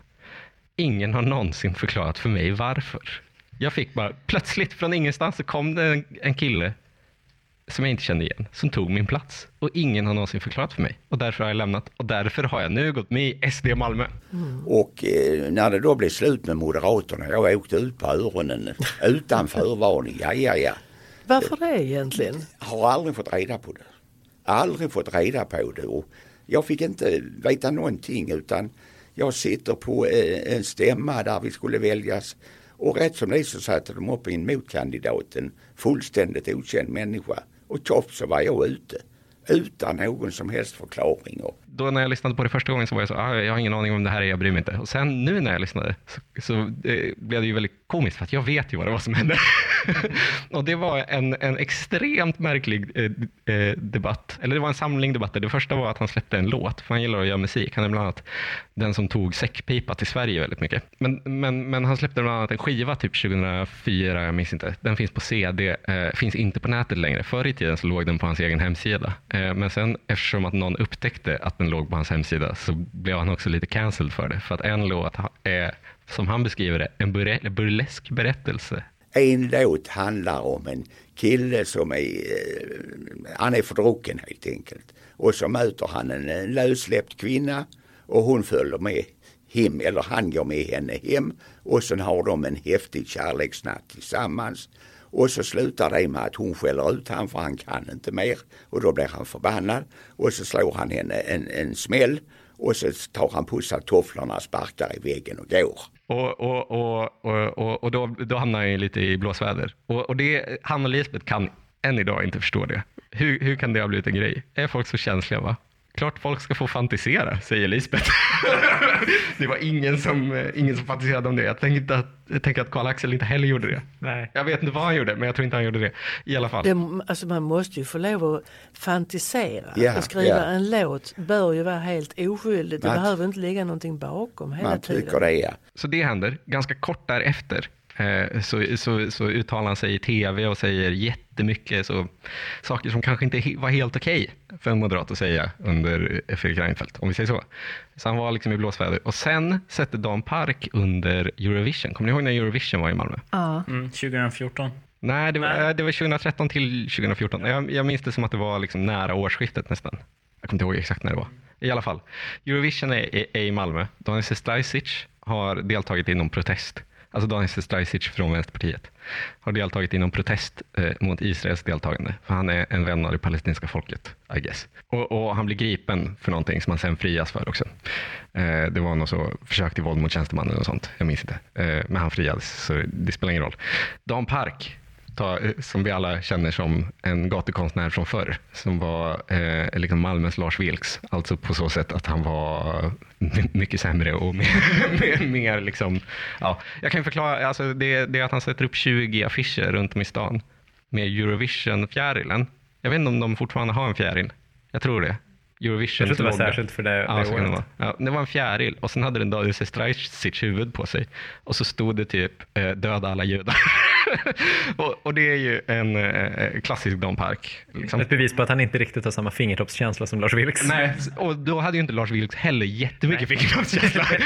Ingen har någonsin förklarat för mig varför. Jag fick bara, plötsligt från ingenstans så kom det en, en kille som jag inte kände igen, som tog min plats. Och ingen har någonsin förklarat för mig. Och därför har jag lämnat. Och därför har jag nu gått med i SD Malmö. Mm. Och eh, när det då blev slut med Moderaterna, jag åkte ut på öronen utan förvarning. Ja, ja, ja. Varför det egentligen? Har aldrig fått reda på det. Aldrig fått reda på det. Och jag fick inte veta någonting utan jag sitter på eh, en stämma där vi skulle väljas. Och rätt som det är så satte de upp en motkandidat, en fullständigt okänd människa. Och tjoff så var jag ute. Utan någon som helst förklaring. Och då när jag lyssnade på det första gången så var jag så, ah, jag har ingen aning om det här är, jag bryr mig inte. Och sen nu när jag lyssnade så, så eh, blev det ju väldigt komiskt för att jag vet ju vad det var som hände. <laughs> och det var en, en extremt märklig eh, eh, debatt, eller det var en samling debatter. Det första var att han släppte en låt, för han gillar att göra musik. Han är bland annat den som tog säckpipa till Sverige väldigt mycket. Men, men, men han släppte bland annat en skiva typ 2004, jag minns inte. Den finns på CD, eh, finns inte på nätet längre. Förr i tiden så låg den på hans egen hemsida. Eh, men sen eftersom att någon upptäckte att låten låg på hans hemsida så blev han också lite cancelled för det. För att en låt är, som han beskriver det, en burlesk berättelse. En låt handlar om en kille som är, eh, han är fördrucken helt enkelt. Och så möter han en lössläppt kvinna och hon följer med hem, eller han går med henne hem och sen har de en häftig kärleksnatt tillsammans. Och så slutar det med att hon skäller ut han för han kan inte mer och då blir han förbannad och så slår han henne en, en smäll och så tar han på sig tofflorna, sparkar i väggen och går. Och, och, och, och, och, och då, då hamnar han ju lite i blåsväder. Och, och det, han och Lisbeth kan än idag inte förstå det. Hur, hur kan det ha blivit en grej? Är folk så känsliga? va? Klart folk ska få fantisera, säger Lisbeth. <laughs> det var ingen som, ingen som fantiserade om det. Jag tänker, att, jag tänker att Karl-Axel inte heller gjorde det. Nej. Jag vet inte vad han gjorde, men jag tror inte han gjorde det. I alla fall. Det, alltså man måste ju få lov att fantisera. Ja, och skriva ja. en låt bör ju vara helt oskyldigt. Det Man- behöver inte ligga någonting bakom hela Man tiden. det ja. Så det händer. Ganska kort därefter så, så, så uttalar han sig i tv och säger jättemycket så, saker som kanske inte var helt okej för en moderat att säga under Fredrik Reinfeldt, om vi säger så. Så han var liksom i blåsväder. Och sen sätter Dan Park under Eurovision. Kommer ni ihåg när Eurovision var i Malmö? Ja. Mm, 2014. Nej, det var, Nej. eh, det var 2013 till 2014. Jag, jag minns det som att det var liksom nära årsskiftet nästan. Jag kommer inte ihåg exakt när det var. I alla fall, Eurovision är, är, är i Malmö. Daniel Sestrajcic har deltagit i någon protest. Alltså Daniel Sestrajcic från Vänsterpartiet har deltagit i någon protest eh, mot Israels deltagande. För han är en vän av det palestinska folket, I guess. Och, och han blir gripen för någonting som han sen frias för också. Eh, det var något så försök till våld mot tjänstemannen och sånt. Jag minns inte. Eh, men han friades, så det spelar ingen roll. Dan Park ta, som vi alla känner som en gatukonstnär från förr, som var eh, liksom Malmös Lars Vilks. Alltså på så sätt att han var my- mycket sämre och mer, <laughs> mer, mer liksom, ja, jag kan förklara, alltså det, det är att han sätter upp 20 affischer runt om i stan med Eurovision-fjärilen. Jag vet inte om de fortfarande har en fjäril. Jag tror det. Eurovision Jag tror det var särskilt för det, Ja, det kan det, året. vara. ja, det var en fjäril och sen hade den Daniel Sestrajcic huvud på sig. Och så stod det typ eh, döda alla judar. <laughs> <laughs> och, och det är ju en eh, klassisk Don Park. Liksom. Ett bevis på att han inte riktigt har samma fingertoppskänsla som Lars Vilks. Nej, och då hade ju inte Lars Vilks heller jättemycket fingertoppskänsla. <laughs>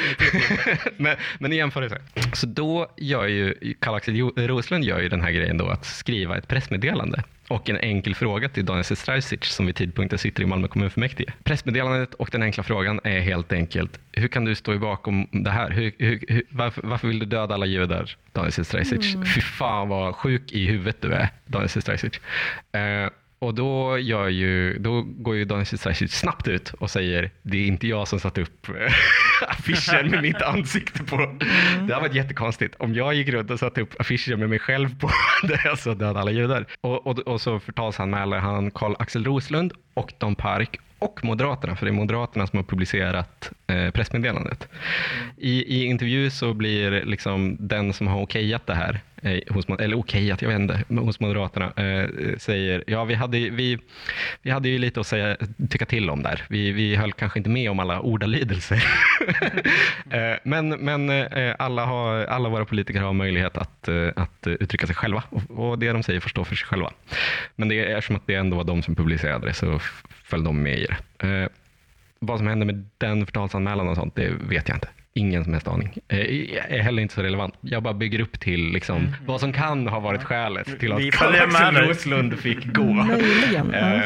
<laughs> men, men i jämförelse. Så då gör ju Karl-Axel Roslund gör ju den här grejen då att skriva ett pressmeddelande och en enkel fråga till Daniel Sestrajcic som vid tidpunkten sitter i Malmö kommunfullmäktige. Pressmeddelandet och den enkla frågan är helt enkelt, hur kan du stå bakom det här? Hur, hur, hur, varför, varför vill du döda alla judar, Daniel Sestrajcic? Fy fan vad sjuk i huvudet du är, Daniel Sestrajcic. Eh, och då, ju, då går ju Daniel Sestrajcic snabbt ut och säger det är inte jag som satt upp eh, <laughs> affischen med mitt ansikte på. Det har varit jättekonstigt. Om jag gick runt och satte upp affischer med mig själv på <laughs> där jag så döda alla judar. Och, och, och så förtalsanmäler han Karl Axel Roslund och Don Park och Moderaterna, för det är Moderaterna som har publicerat eh, pressmeddelandet. I, I intervju så blir liksom den som har okejat det här, Eh, hos, eller okej, jag vet inte, hos Moderaterna, eh, säger ja vi hade, vi, vi hade ju lite att säga, tycka till om där. Vi, vi höll kanske inte med om alla ordalydelser. <laughs> eh, men men eh, alla, har, alla våra politiker har möjlighet att, eh, att uttrycka sig själva och, och det de säger får stå för sig själva. Men det är som att det ändå var de som publicerade det så föll de med i det. Eh, vad som hände med den förtalsanmälan och sånt, det vet jag inte. Ingen som helst aning. Eh, är heller inte så relevant. Jag bara bygger upp till liksom, vad som kan ha varit skälet till att dig. Roslund fick gå. Möjligen. Eh,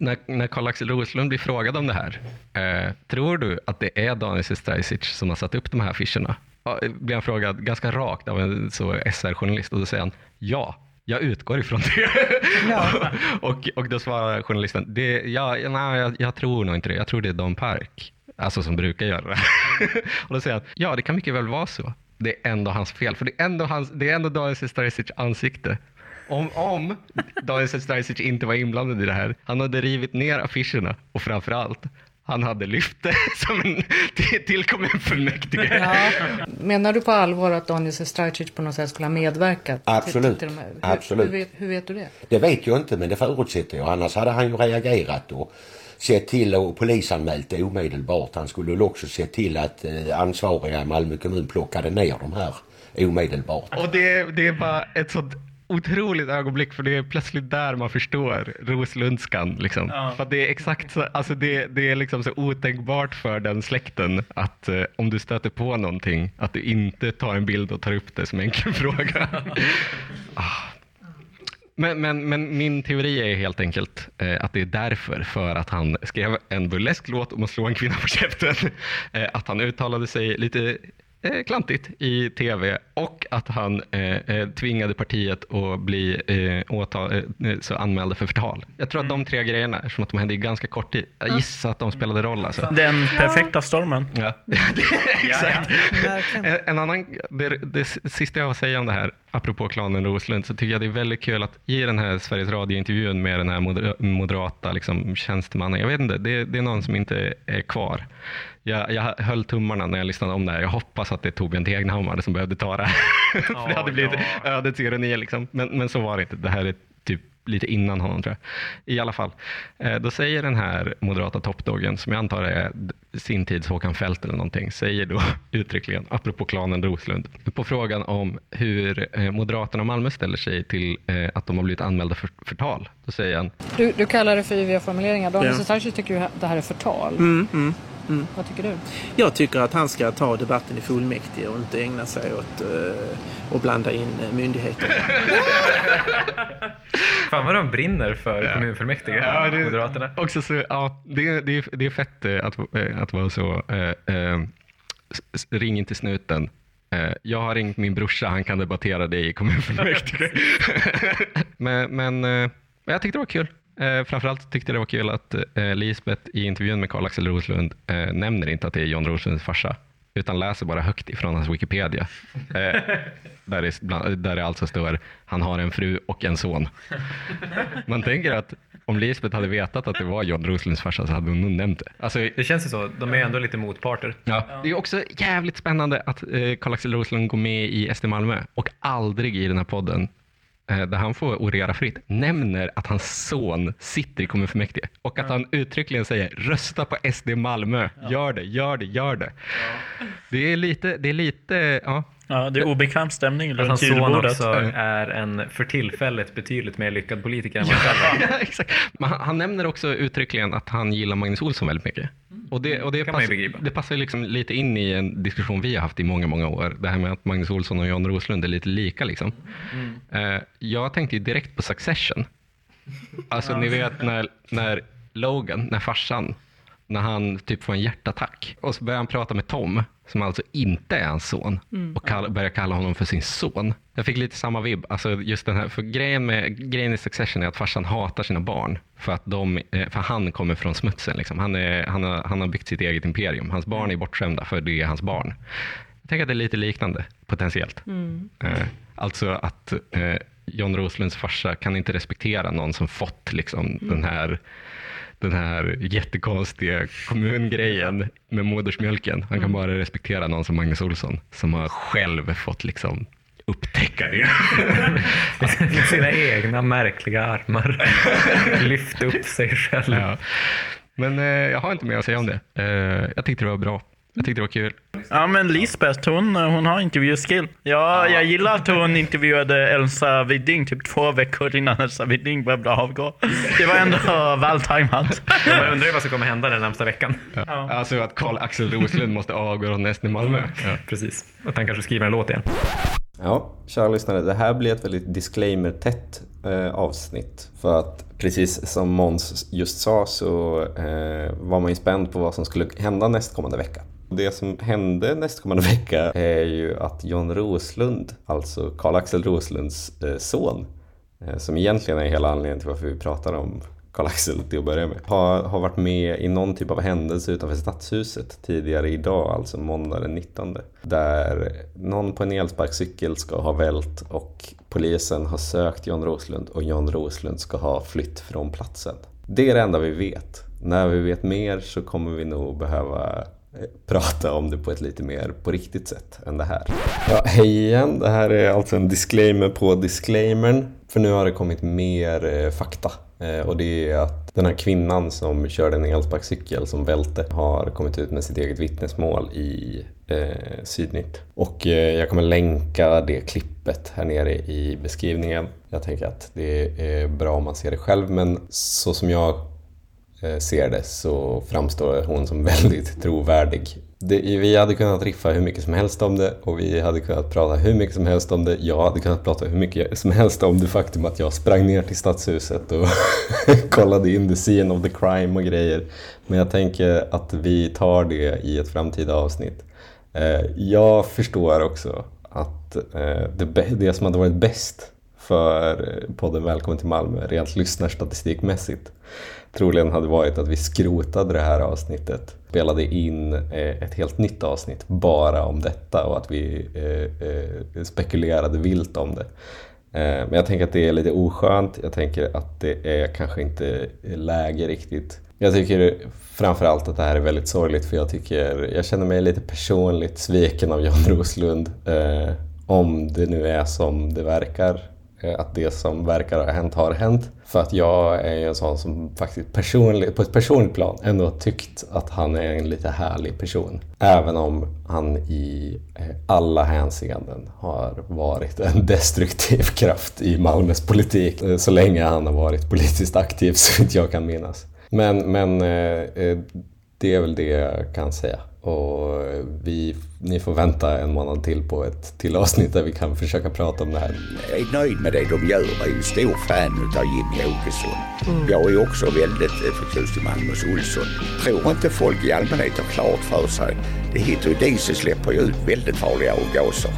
när, när Karl-Axel Roslund blir frågad om det här, eh, tror du att det är Daniel Sestrajcic som har satt upp de här affischerna? Eh, blir han frågad ganska rakt av en så SR-journalist och då säger han ja. Jag utgår ifrån det. Ja. <laughs> och, och då svarar journalisten, det, ja, nej, jag, jag tror nog inte det. Jag tror det är Don Park. Alltså som brukar göra det. <laughs> och då säger han, ja det kan mycket väl vara så. Det är ändå hans fel, för det är ändå, hans, det är ändå Daniel Sestrajcic ansikte. Om, om Daniel Sestrajcic inte var inblandad i det här, han hade rivit ner affischerna och framför allt, han hade lyft det <laughs> som en till, till kommunfullmäktige. Ja. Menar du på allvar att Daniel Sestrajcic på något sätt skulle ha medverkat? Absolut. Till, till de här? Hur, Absolut. Hur vet, hur vet du det? Det vet jag inte men det förutsätter jag. Annars hade han ju reagerat och sett till och polisanmält det omedelbart. Han skulle också sett till att eh, ansvariga i Malmö kommun plockade ner de här omedelbart. Och det, det är bara ett sånt otroligt ögonblick för det är plötsligt där man förstår Roslundskan. Liksom. Ja. För det är exakt så, alltså det, det är liksom så otänkbart för den släkten att eh, om du stöter på någonting att du inte tar en bild och tar upp det som enkel <laughs> fråga. <laughs> ah. Men, men, men min teori är helt enkelt eh, att det är därför, för att han skrev en burlesk låt om att slå en kvinna på käften, <laughs> eh, att han uttalade sig lite eh, klantigt i tv och att han eh, eh, tvingade partiet att bli eh, åtal, eh, så anmälda för förtal. Jag tror att de tre grejerna, eftersom att de hände i ganska kort tid, jag gissar att de spelade roll. Alltså. Den perfekta stormen. Ja. <laughs> Exakt. En, en annan, det, det sista jag har att säga om det här, apropå klanen Roslund, så tycker jag det är väldigt kul att i den här Sveriges Radio-intervjun med den här moder- moderata liksom, tjänstemannen, jag vet inte, det, det är någon som inte är kvar. Jag, jag höll tummarna när jag lyssnade om det här. Jag hoppas att det är Torbjörn Tegnhammar som behövde ta det här. <laughs> För det hade blivit ödets ironi. Liksom. Men, men så var det inte. Det här är typ lite innan honom tror jag. I alla fall, eh, då säger den här moderata toppdoggen, som jag antar är sin tids Håkan Fält eller någonting, säger då <laughs> uttryckligen, apropå klanen Roslund, på frågan om hur eh, Moderaterna och Malmö ställer sig till eh, att de har blivit anmälda för förtal. Då säger han, Du, du kallar det för yviga formuleringar. Daniel Ja. Sestrajcic tycker ju det här är förtal. Mm, mm. Vad tycker du? Jag tycker att han ska ta debatten i fullmäktige och inte ägna sig åt uh, att blanda in eh, myndigheter. <laughs> Fan vad de brinner för kommunfullmäktige, Ja, det- Moderaterna. Också så, ja, det, det, är- det är fett eh, att, att vara så. S- s- ring inte snuten. Jag har ringt min brorsa, han kan debattera det i kommunfullmäktige. <laughs> <laughs> men men jag tyckte det var kul. Eh, framförallt tyckte jag det var kul att eh, Lisbeth i intervjun med Karl-Axel Roslund eh, nämner inte att det är John Roslunds farsa, utan läser bara högt ifrån hans Wikipedia. Eh, där, det, bland- där det alltså står han har en fru och en son. Man tänker att om Lisbeth hade vetat att det var John Roslunds farsa så hade hon nog nämnt det. Alltså, Det känns ju så. De är ändå lite motparter. Ja. Det är också jävligt spännande att eh, Karl-Axel Roslund går med i SD Malmö och aldrig i den här podden där han får orera fritt, nämner att hans son sitter i kommunfullmäktige och att han uttryckligen säger rösta på SD Malmö, gör det, gör det, gör det. Det är lite, det är lite, ja. Ja, det är obekväm stämning Att runt hans son också är en för tillfället betydligt mer lyckad politiker än han själv är. Ja, <laughs> exakt. Men han, han nämner också uttryckligen att han gillar Magnus Olsson väldigt mycket. Och det, och det, kan pass, det passar liksom lite in i en diskussion vi har haft i många, många år. Det här med att Magnus Olsson och Jan Roslund är lite lika. Liksom. Mm. Eh, jag tänkte ju direkt på Succession. Alltså ni vet när, när Logan, när farsan, när han typ får en hjärtattack och så börjar han prata med Tom, som alltså inte är hans son, och kall, börjar kalla honom för sin son. Jag fick lite samma vibb. Alltså just den här, för grejen, med, grejen i Succession är att farsan hatar sina barn för att de, eh, för han kommer från smutsen. Liksom. Han, är, han, har, han har byggt sitt eget imperium. Hans barn är bortskämda för det är hans barn. Jag tänker att det är lite liknande potentiellt. Eh, alltså att eh, John Roslunds farsa kan inte respektera någon som fått liksom, den här den här jättekonstiga kommungrejen med modersmjölken. Han kan bara respektera någon som Magnus Olsson som har själv fått liksom upptäcka det. <laughs> Med sina egna märkliga armar. <laughs> Lyft upp sig själv. ja. Men eh, jag har inte mer att säga om det. Eh, jag tyckte det var bra. Jag tyckte det var kul. Ja, men Lisbeth, hon, hon har intervjuskill. Ja, jag gillar att hon intervjuade Elsa Widding typ två veckor innan Elsa Widding behövde avgå. Det var ändå <laughs> väl tajmat. Man undrar ju vad som kommer hända den närmsta veckan. Ja. Alltså att Karl Axel Roslund måste avgå från SD Malmö. Ja. Precis. Att han kanske skriver en låt igen. Ja, kära lyssnare, det här blir ett väldigt disclaimer-tätt eh, avsnitt. För att precis som Måns just sa så eh, var man ju spänd på vad som skulle hända nästkommande vecka. Det som hände nästkommande vecka är ju att John Roslund, alltså Karl-Axel Roslunds eh, son, eh, som egentligen är hela anledningen till varför vi pratar om Karl-Axel till att börja med, har, har varit med i någon typ av händelse utanför Stadshuset tidigare idag, alltså måndag den 19. Där någon på en elsparkcykel ska ha vält och polisen har sökt John Roslund och John Roslund ska ha flytt från platsen. Det är det enda vi vet. När vi vet mer så kommer vi nog behöva Eh, prata om det på ett lite mer på riktigt sätt än det här. Ja, hej igen, det här är alltså en disclaimer på disclaimern. För nu har det kommit mer eh, fakta. Eh, och det är att den här kvinnan som körde en elsparkcykel som välte har kommit ut med sitt eget vittnesmål i eh, Sydnytt. Och eh, jag kommer länka det klippet här nere i beskrivningen. Jag tänker att det är bra om man ser det själv men så som jag Eh, ser det så framstår hon som <laughs> väldigt trovärdig. Det, vi hade kunnat riffa hur mycket som helst om det och vi hade kunnat prata hur mycket som helst om det. Jag hade kunnat prata hur mycket som helst om det faktum att jag sprang ner till stadshuset och <laughs> kollade in the scene of the crime och grejer. Men jag tänker att vi tar det i ett framtida avsnitt. Eh, jag förstår också att eh, det, det som hade varit bäst för podden Välkommen till Malmö rent lyssnarstatistikmässigt troligen hade varit att vi skrotade det här avsnittet, spelade in eh, ett helt nytt avsnitt bara om detta och att vi eh, eh, spekulerade vilt om det. Men jag tänker att det är lite oskönt. Jag tänker att det är kanske inte läge riktigt. Jag tycker framförallt att det här är väldigt sorgligt för jag tycker jag känner mig lite personligt sviken av Jan Roslund. Eh, om det nu är som det verkar, Eh, att det som verkar ha hänt har hänt. För att jag är ju en sån som faktiskt personlig, på ett personligt plan ändå har tyckt att han är en lite härlig person. Även om han i eh, alla hänseenden har varit en <laughs> destruktiv kraft i Malmös politik eh, så länge han har varit politiskt aktiv så inte jag kan minnas. Men, men det är väl det jag kan säga. Och vi, ni får vänta en månad till på ett till avsnitt där vi kan försöka prata om det här. Jag är nöjd med det de gör. Jag är en stor fan av Jimmy Åkesson. Jag är också väldigt eh, förtjust i Magnus Olsson. Tror inte folk i allmänhet har klart för sig. Det heter ju diesel släpper ju ut väldigt farliga avgaser.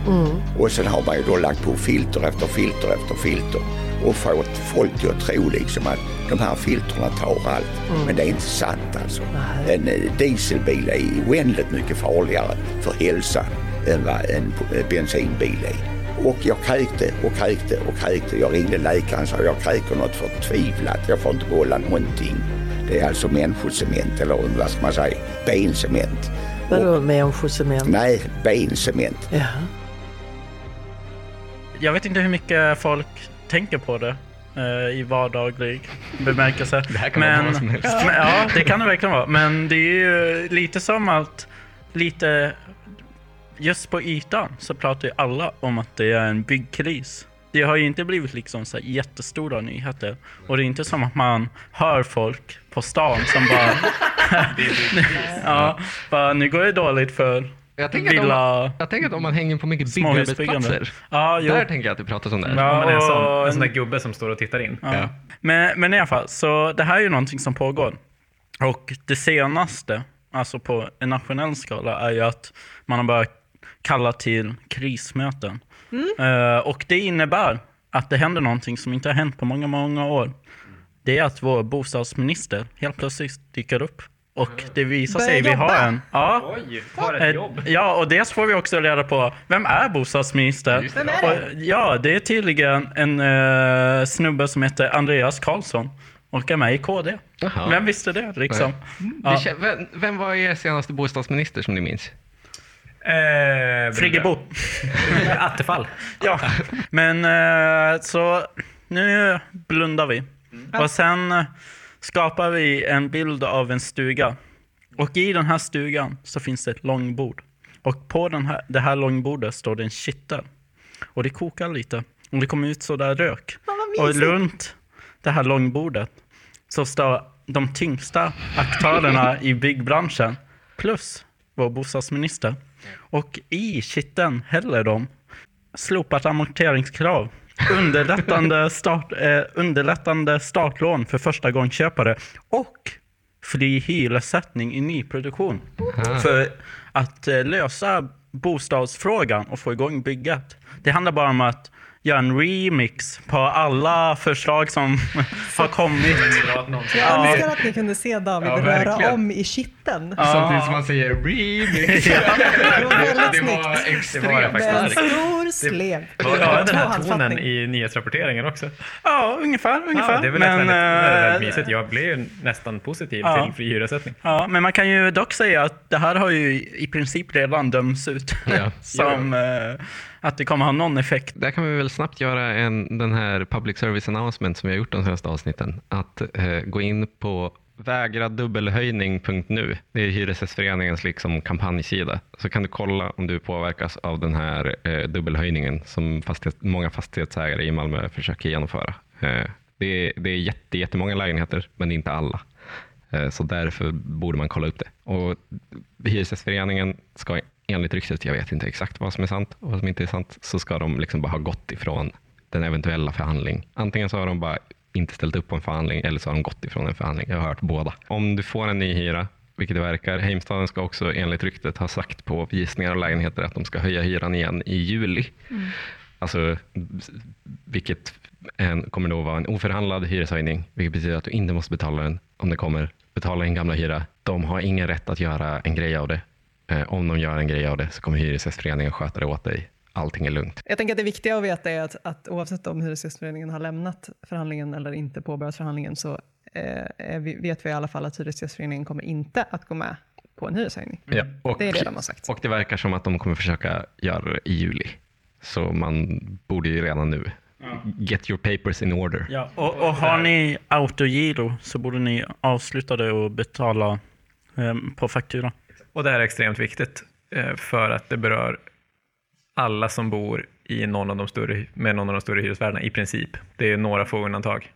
Och sen har man ju då lagt på filter efter filter efter filter och fått folk till att tro liksom att de här filtrerna tar allt. Men det är inte sant alltså. En eh, dieselbil är oändligt mycket farligare för hälsan än vad en eh, bensinbil är. Och jag kräkte och kräkte och kräkte. Jag ringde läkaren och sa jag kräker något förtvivlat. Jag får inte behålla någonting. Det är alltså människocement eller vad ska man säga, bencement. Vadå människocement? Nej, bencement. Ja. Jag vet inte hur mycket folk tänker på det eh, i vardaglig bemärkelse. <laughs> Det här kan vara vad som helst. Men, ja, det kan det verkligen vara. Men det är ju lite som att lite just på ytan så pratar ju alla om att det är en byggkris. Det har ju inte blivit liksom så jättestora nyheter. Och det är inte som att man hör folk på stan som bara... <laughs> <laughs> ja, bara nu går det dåligt för Jag tänker, att om, jag tänker att om man hänger på mycket byggarbetsplatser, Ja, jo. där tänker jag att det pratas om det. här. Ja, men en, sån, och- en sån där gubbe som står och tittar in. Ja. Men, men i alla fall, så det här är ju någonting som pågår. Och det senaste, alltså på en nationell skala, är ju att man har börjat kalla till krismöten. Eh, och det innebär att det händer någonting som inte har hänt på många, många år. Det är att vår bostadsminister helt plötsligt dyker upp. Och det visar sig, vi har en... Ja, Oj, har ett Eh, jobb. Ja, och dels får vi också reda på vem är bostadsminister? Vem är det? Och, ja, det är tydligen en uh, snubbe som heter Andreas Karlsson och är med i KD. Jaha. Vem visste det liksom? Ja. vem, vem var er senaste bostadsminister som ni minns? Eh, Friggebo. <laughs> Attefall. Ja, men eh, så nu blundar vi. Och sen skapar vi en bild av en stuga. Och i den här stugan så finns det ett långbord. Och på den här, det här långbordet står det en kittel. Och det kokar lite. Och det kommer ut sådär rök. Och runt det här långbordet så står de tyngsta aktörerna i byggbranschen plus vår bostadsminister. Och i kitteln häller de slopat amorteringskrav, underlättande, start, eh, underlättande startlån för första gångsköpare och fri hyressättning i nyproduktion. För att eh, lösa bostadsfrågan och få igång bygget. Det handlar bara om att göra en remix på alla förslag som <laughs> har kommit. Jag önskar att ni kunde se David Ja, röra om i kitteln. Samtidigt som man säger remix. <laughs> Det var väldigt det var snyggt. extremt Det var Med en stor slev. Var det Ja, den här tonen i nyhetsrapporteringen också? Ja, ungefär. ungefär. Ja, det är väl men, väldigt, väldigt eh, mysigt. Jag blev ju nästan positiv Ja. till fri hyressättning. Ja, men man kan ju dock säga att det här har ju i princip redan dömts ut. Ja. <laughs> som eh, att det kommer ha någon effekt. Där kan vi väl snabbt göra en, den här public service announcement som vi har gjort de senaste avsnitten. Att eh, gå in på vägradubbelhöjning.nu. Det är Hyresgästföreningens liksom kampanjsida. Så kan du kolla om du påverkas av den här eh, dubbelhöjningen som fastighet, många fastighetsägare i Malmö försöker genomföra. Eh, det, är, det är jätte, jättemånga lägenheter, men inte alla. Eh, så därför borde man kolla upp det. Och Hyresgästföreningen ska enligt ryktet, jag vet inte exakt vad som är sant och vad som inte är sant, så ska de liksom bara ha gått ifrån den eventuella förhandling. Antingen så har de bara inte ställt upp på en förhandling eller så har de gått ifrån en förhandling. Jag har hört båda. Om du får en ny hyra vilket det verkar. Heimstaden ska också enligt ryktet ha sagt på visningar av lägenheter att de ska höja hyran igen i juli. Mm. Alltså, vilket en, kommer då vara en oförhandlad hyreshöjning, vilket betyder att du inte måste betala den om det kommer betala en gamla hyra. De har ingen rätt att göra en grej av det. Eh, om de gör en grej av det så kommer Hyresgästföreningen sköta det åt dig. Allting är lugnt. Jag tänker att det viktiga att veta är att, att oavsett om Hyresgästföreningen har lämnat förhandlingen eller inte påbörjat förhandlingen så eh, vet vi i alla fall att Hyresgästföreningen kommer inte att gå med på en hyreshöjning. Ja, och, det är det de har sagt. Och det verkar som att de kommer försöka göra det i juli. Så man borde ju redan nu get your papers in order. Ja, och, och har ni autogiro så borde ni avsluta det och betala eh, på faktura. Och det här är extremt viktigt eh, för att det berör alla som bor i någon av de större, med någon av de större hyresvärdarna i princip. Det är några få undantag.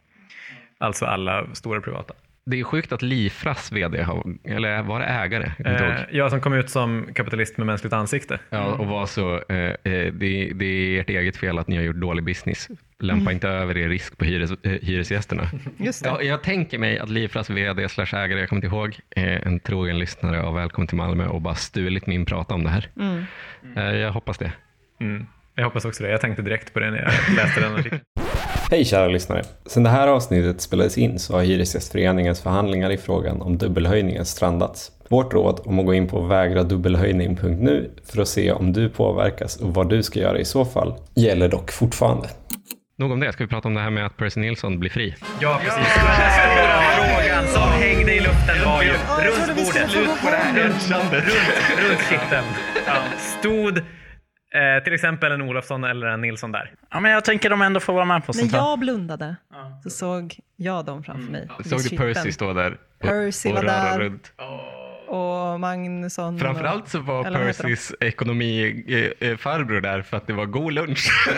Alltså alla stora privata. Det är sjukt att Lifras vd, har, eller var det ägare? Eh, jag som kom ut som kapitalist med mänskligt ansikte. Ja, och var så, eh, eh, det, det är ert eget fel att ni har gjort dålig business. Lämpa Mm. inte över er risk på hyres, eh, hyresgästerna. Just det. Ja, jag tänker mig att Lifras vd slash ägare, jag kommer inte ihåg, eh, en trogen lyssnare av Välkommen till Malmö och bara stulit min prata om det här. Mm. Eh, jag hoppas det. Mm. Jag hoppas också det. Jag tänkte direkt på det när jag läste den artikeln. <laughs> Hej kära lyssnare! Sedan det här avsnittet spelades in så har Hyresgästföreningens förhandlingar i frågan om dubbelhöjningen strandats. Vårt råd om att gå in på vägradubbelhöjning.nu för att se om du påverkas och vad du ska göra i så fall gäller dock fortfarande. Nog om det, ska vi prata om det här med att Percy Nilsson blir fri? Ja, precis. Den stora frågan som hängde i luften var ju runt bordet. Slut på det här. Runt, runt, runt kitteln. Stod eh, till exempel en Olofsson eller en Nilsson där. Ja, men jag tänker de ändå får vara med på När sånt här. jag blundade så såg jag dem framför mig. Mm. Såg du. Percy stå där och, Percy och var röra där. runt? Och Magnusson. Framförallt så var? Percys ekonomifarbror där för att det var god lunch. <laughs>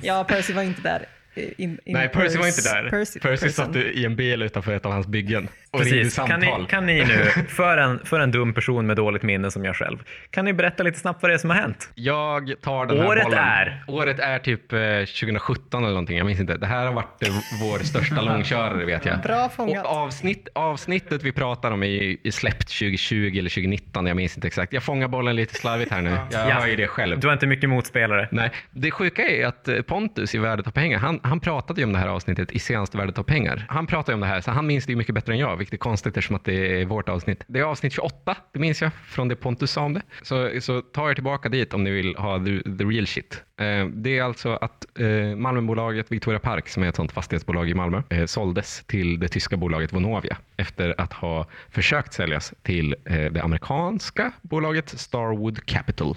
Ja, Percy var inte där. In, in Nej, Percy var inte där. Percy, Percy, satt i en bil utanför ett av hans byggen Precis. Kan ni, kan ni nu, <laughs> för en, för en dum person med dåligt minne som jag själv, kan ni berätta lite snabbt vad det är som har hänt? Jag tar den här Året bollen. är? Året är typ eh, 2017 eller någonting, jag minns inte. Det här har varit eh, vår största <laughs> långkörare vet jag. Bra fångat. Och avsnitt, avsnittet vi pratar om är, är släppt 2020 eller 2019, jag minns inte exakt. Jag fångar bollen lite slarvigt här nu. Jag Ja. hör ju det själv. Du har inte mycket motspelare. Nej, det sjuka är att eh, Pontus i Värdet av pengar, han, han pratade ju om det här avsnittet i senaste Värdet av pengar. Han pratade ju om det här, så han minns det ju mycket bättre än jag, vilket är konstigt eftersom att det är vårt avsnitt. Det är avsnitt 28, det minns jag, från det Pontus sa om det. Så, så ta er tillbaka dit om ni vill ha the, the real shit. Eh, det är alltså att eh, Malmöbolaget Victoria Park, som är ett sånt fastighetsbolag i Malmö, eh, såldes till det tyska bolaget Vonovia efter att ha försökt säljas till eh, det amerikanska bolaget Starwood Capital.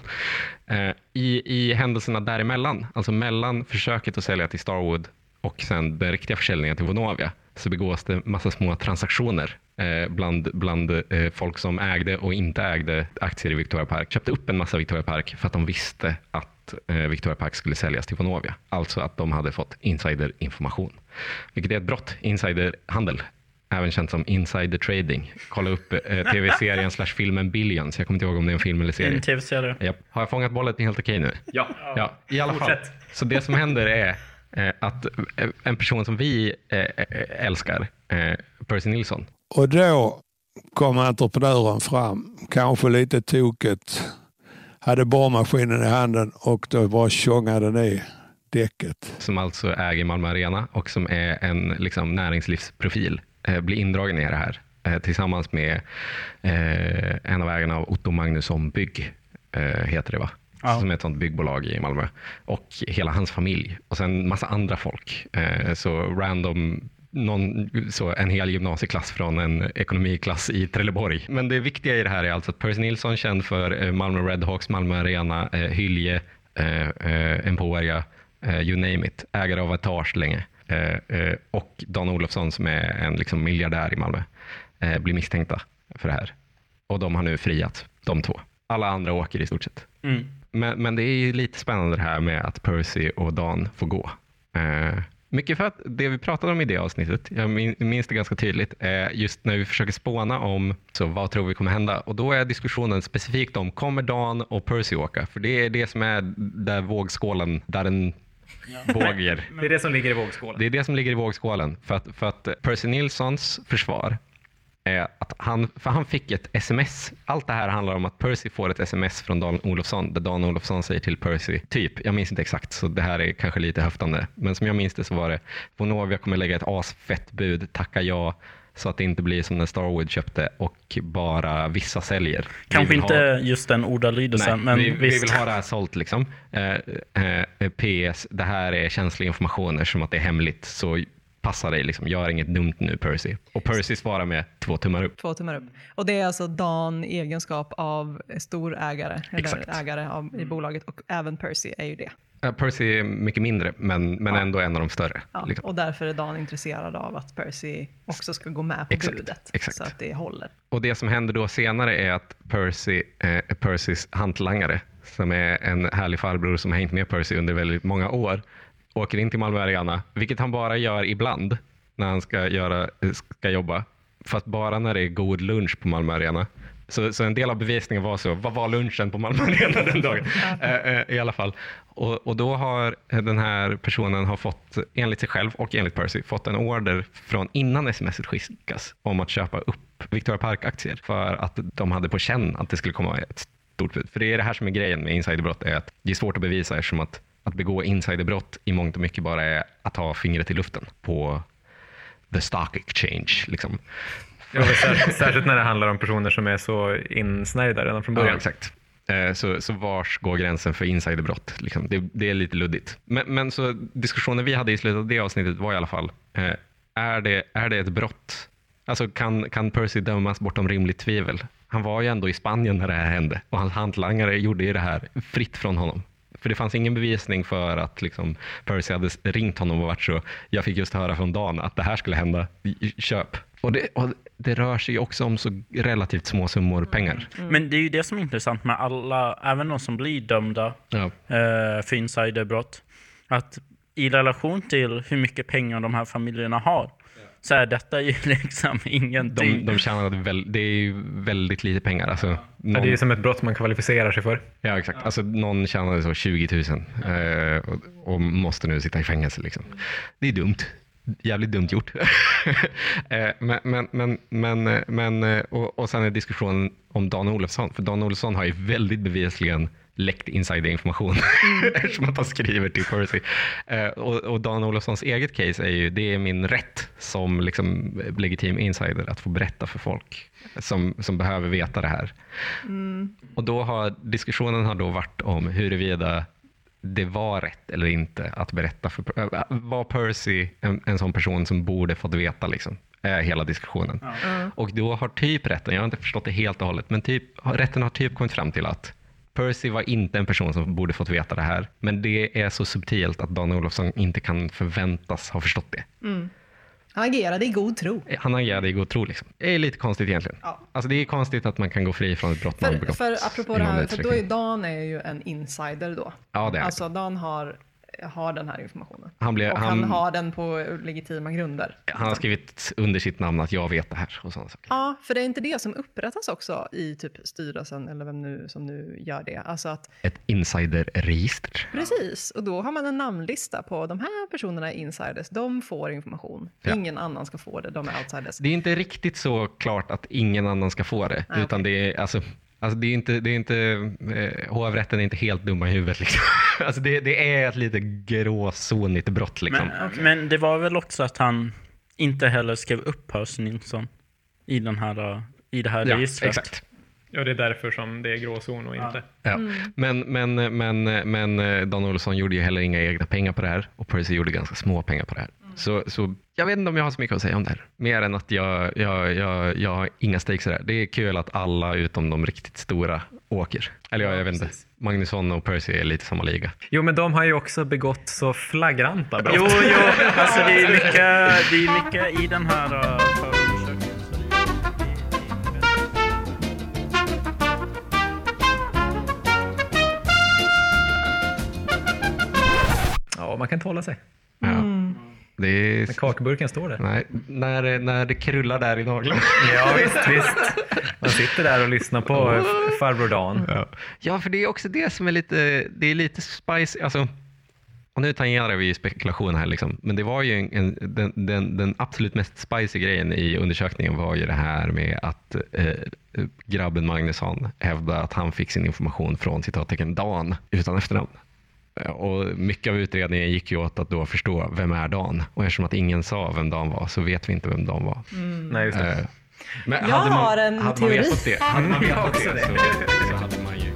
Eh, I, I händelserna däremellan, alltså mellan försöket att sälja till Starwood och sen den riktiga försäljningen till Vonovia, så begås det massa små transaktioner eh, bland, bland eh, folk som ägde och inte ägde aktier i Victoria Park. Köpte upp en massa Victoria Park för att de visste att eh, Victoria Park skulle säljas till Vonovia. Alltså att de hade fått insiderinformation. Vilket är ett brott, insiderhandel. Även känt som insider trading. Kolla upp eh, tv-serien slash filmen Billions. Jag kommer inte ihåg om det är en film eller serie. En tv-serie. Har jag fångat bollen helt okej nu? Ja. Ja, i alla fall. Fortsätt. Så det som händer är att eh, en person som vi eh, eh, älskar, eh, Percy Nilsson, Och då kom entreprenören fram, kanske lite tokigt, hade borrmaskinen i handen och då bara tjongade ner däcket. som alltså äger Malmö Arena och som är en liksom, näringslivsprofil, eh, blir indragen i det här eh, tillsammans med eh, en av ägarna av Otto Magnusson Bygg, eh, heter det va? Ja. Som är ett sånt byggbolag i Malmö. Och hela hans familj. Och sen massa andra folk. Eh, så random någon, så en hel gymnasieklass från en ekonomiklass i Trelleborg. Men det viktiga i det här är alltså att Percy Nilsson, känd för eh, Malmö Redhawks, Malmö Arena, eh, Hylje, eh, eh, Emporia, eh, you name it, ägare av Etage länge. Och Dan Olofsson som är en liksom, miljardär i Malmö, blir misstänkta för det här. Och de har nu friat, de två. Alla andra åker i stort sett. Mm. Men, men det är ju lite spännande det här med att Percy och Dan får gå. Eh, mycket för att det vi pratade om i det avsnittet, jag min- minns det ganska tydligt, är just när vi försöker spåna om så vad tror vi kommer hända. Och då är diskussionen specifikt om, kommer Dan och Percy åka? För det är det som är där vågskålen, där den våger. Det är det som ligger i vågskålen. Det är det som ligger i vågskålen. För att, för att Percy Nilssons försvar att han, för han fick ett sms. Allt det här handlar om att Percy får ett sms från Dan Olofsson, där Dan Olofsson säger till Percy, typ, jag minns inte exakt, så det här är kanske lite höftande, men som jag minns det så var det, Vonovia kommer lägga ett asfett bud, tacka ja, så att det inte blir som när Starwood köpte och bara vissa säljer. Vi Kanske vill inte ha- just den ordalydelsen, men vi, vi visst. vill ha det här sålt. Liksom. Eh, eh, PS, det här är känslig information eftersom att det är hemligt. Så passa dig, liksom. gör inget dumt nu Percy. Och Percy svarar med två tummar upp. Två tummar upp. Och det är alltså Dan i egenskap av storägare, eller Exakt. ägare av, i bolaget och även Percy är ju det. Percy är mycket mindre, men, men ändå en av de större. Ja, liksom. Och därför är Dan intresserad av att Percy också ska gå med på Exakt, budet. exakt. Så att det håller. Och det som händer då senare är att Percy, eh, Percys hantlangare, som är en härlig farbror som har hängt med Percy under väldigt många år, åker in till Malmö Arena, vilket han bara gör ibland när han ska, göra, ska jobba. Fast bara när det är god lunch på Malmö Arena. Så, så en del av bevisningen var så, vad var lunchen på Malmö Arena den dagen? <laughs> Eh, eh, I alla fall. Och, och då har den här personen har fått, enligt sig själv och enligt Percy, fått en order från innan smset skickas om att köpa upp Victoria Park-aktier för att de hade på känn att det skulle komma ett stort bud. För det är det här som är grejen med insiderbrott, är att det är svårt att bevisa eftersom att, att begå insiderbrott i mångt och mycket bara är att ha fingret i luften på the stock exchange. Liksom. Ja, särskilt när det handlar om personer som är så insnärjda redan från början. Ja, exakt. Eh, Så, så vars går gränsen för insiderbrott? Liksom? Det, det är lite luddigt. Men, men så diskussionen vi hade i slutet av det avsnittet var i alla fall, eh, är, det, är det ett brott? Alltså kan, kan Percy dömas bortom rimligt tvivel? Han var ju ändå i Spanien när det här hände och hans hantlangare gjorde ju det här fritt från honom. För det fanns ingen bevisning för att liksom, Percy hade ringt honom och varit så, jag fick just höra från Dan att det här skulle hända, köp. Och det, och det rör sig också om så relativt små summor pengar. Men det är ju det som är intressant med alla, även de som blir dömda Ja. eh, för insiderbrott. Att i relation till hur mycket pengar de här familjerna har, så är detta ju <laughs> liksom ingenting. De, de tjänade väl, det är ju väldigt lite pengar. Alltså, Ja, någon, det är ju som ett brott man kvalificerar sig för. ja, exakt. Alltså, någon tjänade så 20 000 eh, och, och måste nu sitta i fängelse. Liksom. Det är dumt. Jävligt dumt gjort. <laughs> eh, men, men, men, men, eh, men, eh, och, och sen är diskussionen om Dan Olofsson. För Dan Olofsson har ju väldigt bevisligen läckt insiderinformation <laughs> eftersom att han skriver till Percy. Eh, och, och Dan Olofssons eget case är ju, det är min rätt som liksom legitim insider att få berätta för folk som, som behöver veta det här. Mm. Och då har diskussionen har då varit om huruvida det var rätt eller inte att berätta för äh, Var Percy en, en sån person som borde fått veta liksom? Hela diskussionen. Ja. Och då har typ rätten, jag har inte förstått det helt och hållet, men typ, rätten har typ kommit fram till att Percy var inte en person som borde fått veta det här, men det är så subtilt att Dan Olofsson inte kan förväntas ha förstått det. Mm. Han agerade i god tro. Han agerade i god tro. Liksom. Det är lite konstigt egentligen. Alltså, det är konstigt att man kan gå fri från ett brott man För, begått. för apropå det här, för då är. Dan är ju en insider då. Ja, det är Alltså Dan har, har den här informationen. Han blev- och han, han- har den på legitima grunder. Han har skrivit under sitt namn att jag vet det här och sådana saker. Ja, för det är inte det som upprättas också i typ styrelsen eller vem nu som nu gör det. Alltså att Ett insiderregister. Precis, och då har man en namnlista på de här personerna är insiders, de får information. Ja. Ingen annan ska få det, de är outsiders. Det är inte riktigt så klart att ingen annan ska få det. Nej, utan det är, alltså, alltså det är inte, det är inte, eh, hovrätten är inte helt dumma i huvudet. Liksom. <laughs> Alltså det, det är ett lite gråzonigt brott. Liksom. Men, men det var väl också att han inte heller skrev upp Percy Nilsson i, den här, uh, i det här Ja, registret. exakt. Ja, det är därför som det är gråzon och inte. Ja. Mm. Men, men, men, men eh, Dan Olsson gjorde ju heller inga egna pengar på det här och Percy gjorde ganska små pengar på det här. Så, så jag vet inte om jag har så mycket att säga om det här. Mer än att jag, jag, jag, jag har inga stakes i det är kul att alla utom de riktigt stora åker. Eller jag, jag vet inte. Magnusson och Percy är lite samma liga. Jo, men de har ju också begått så flagranta brott. Jo, jo, <laughs> alltså det är mycket, det är mycket i den här uh, förundersökningen. Ja, man kan inte hålla sig. Det är... När kakburken står där. Nej, när, när det krullar där i naglarna. <laughs> Ja, visst, visst. Man sitter där och lyssnar på farbror Dan. Ja. ja, för det är också det som är lite, det är lite spicy. Alltså, och nu tangerar vi ju spekulation här, liksom. men det var ju en, en, den, den, den absolut mest spicy grejen i undersökningen var ju det här med att eh, grabben Magnusson hävdade att han fick sin information från citattecken Dan utan efternamn. Eh, Och mycket av utredningen gick ju åt att då förstå vem är Dan? Och eftersom att ingen sa vem Dan var så vet vi inte vem Dan var. Mm. Nej, just det. Eh, Men Jag hade man, har en hade teori. Man vetat det, <laughs> hade man vetat det, det. Så, så hade man ju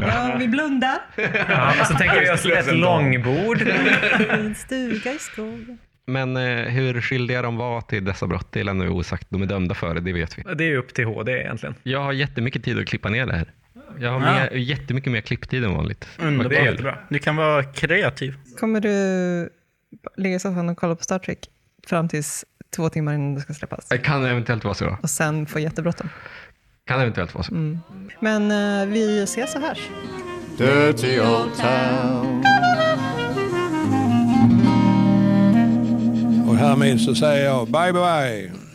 Ja, vi blundar. Ja, så tänker vi oss <laughs> ett långbord. En stuga i skogen. Men eh, hur skyldiga de var till dessa brott, det lämnar vi osagt. De är dömda för det, det vet vi. Det är upp till HD egentligen. Jag har jättemycket tid att klippa ner det här. Jag har Ja. mer, jättemycket mer klipptid än vanligt. Underbart. Det är jättebra. Du kan vara kreativ. Kommer du ligga i soffan och kolla på Star Trek fram tills två timmar innan det ska släppas? Det kan eventuellt vara så. Och sen få jättebråttom? Kan eventuellt vara så. Mm. Men eh, vi ses och hörs. Dirty old town. Härmed så säger jag bye bye.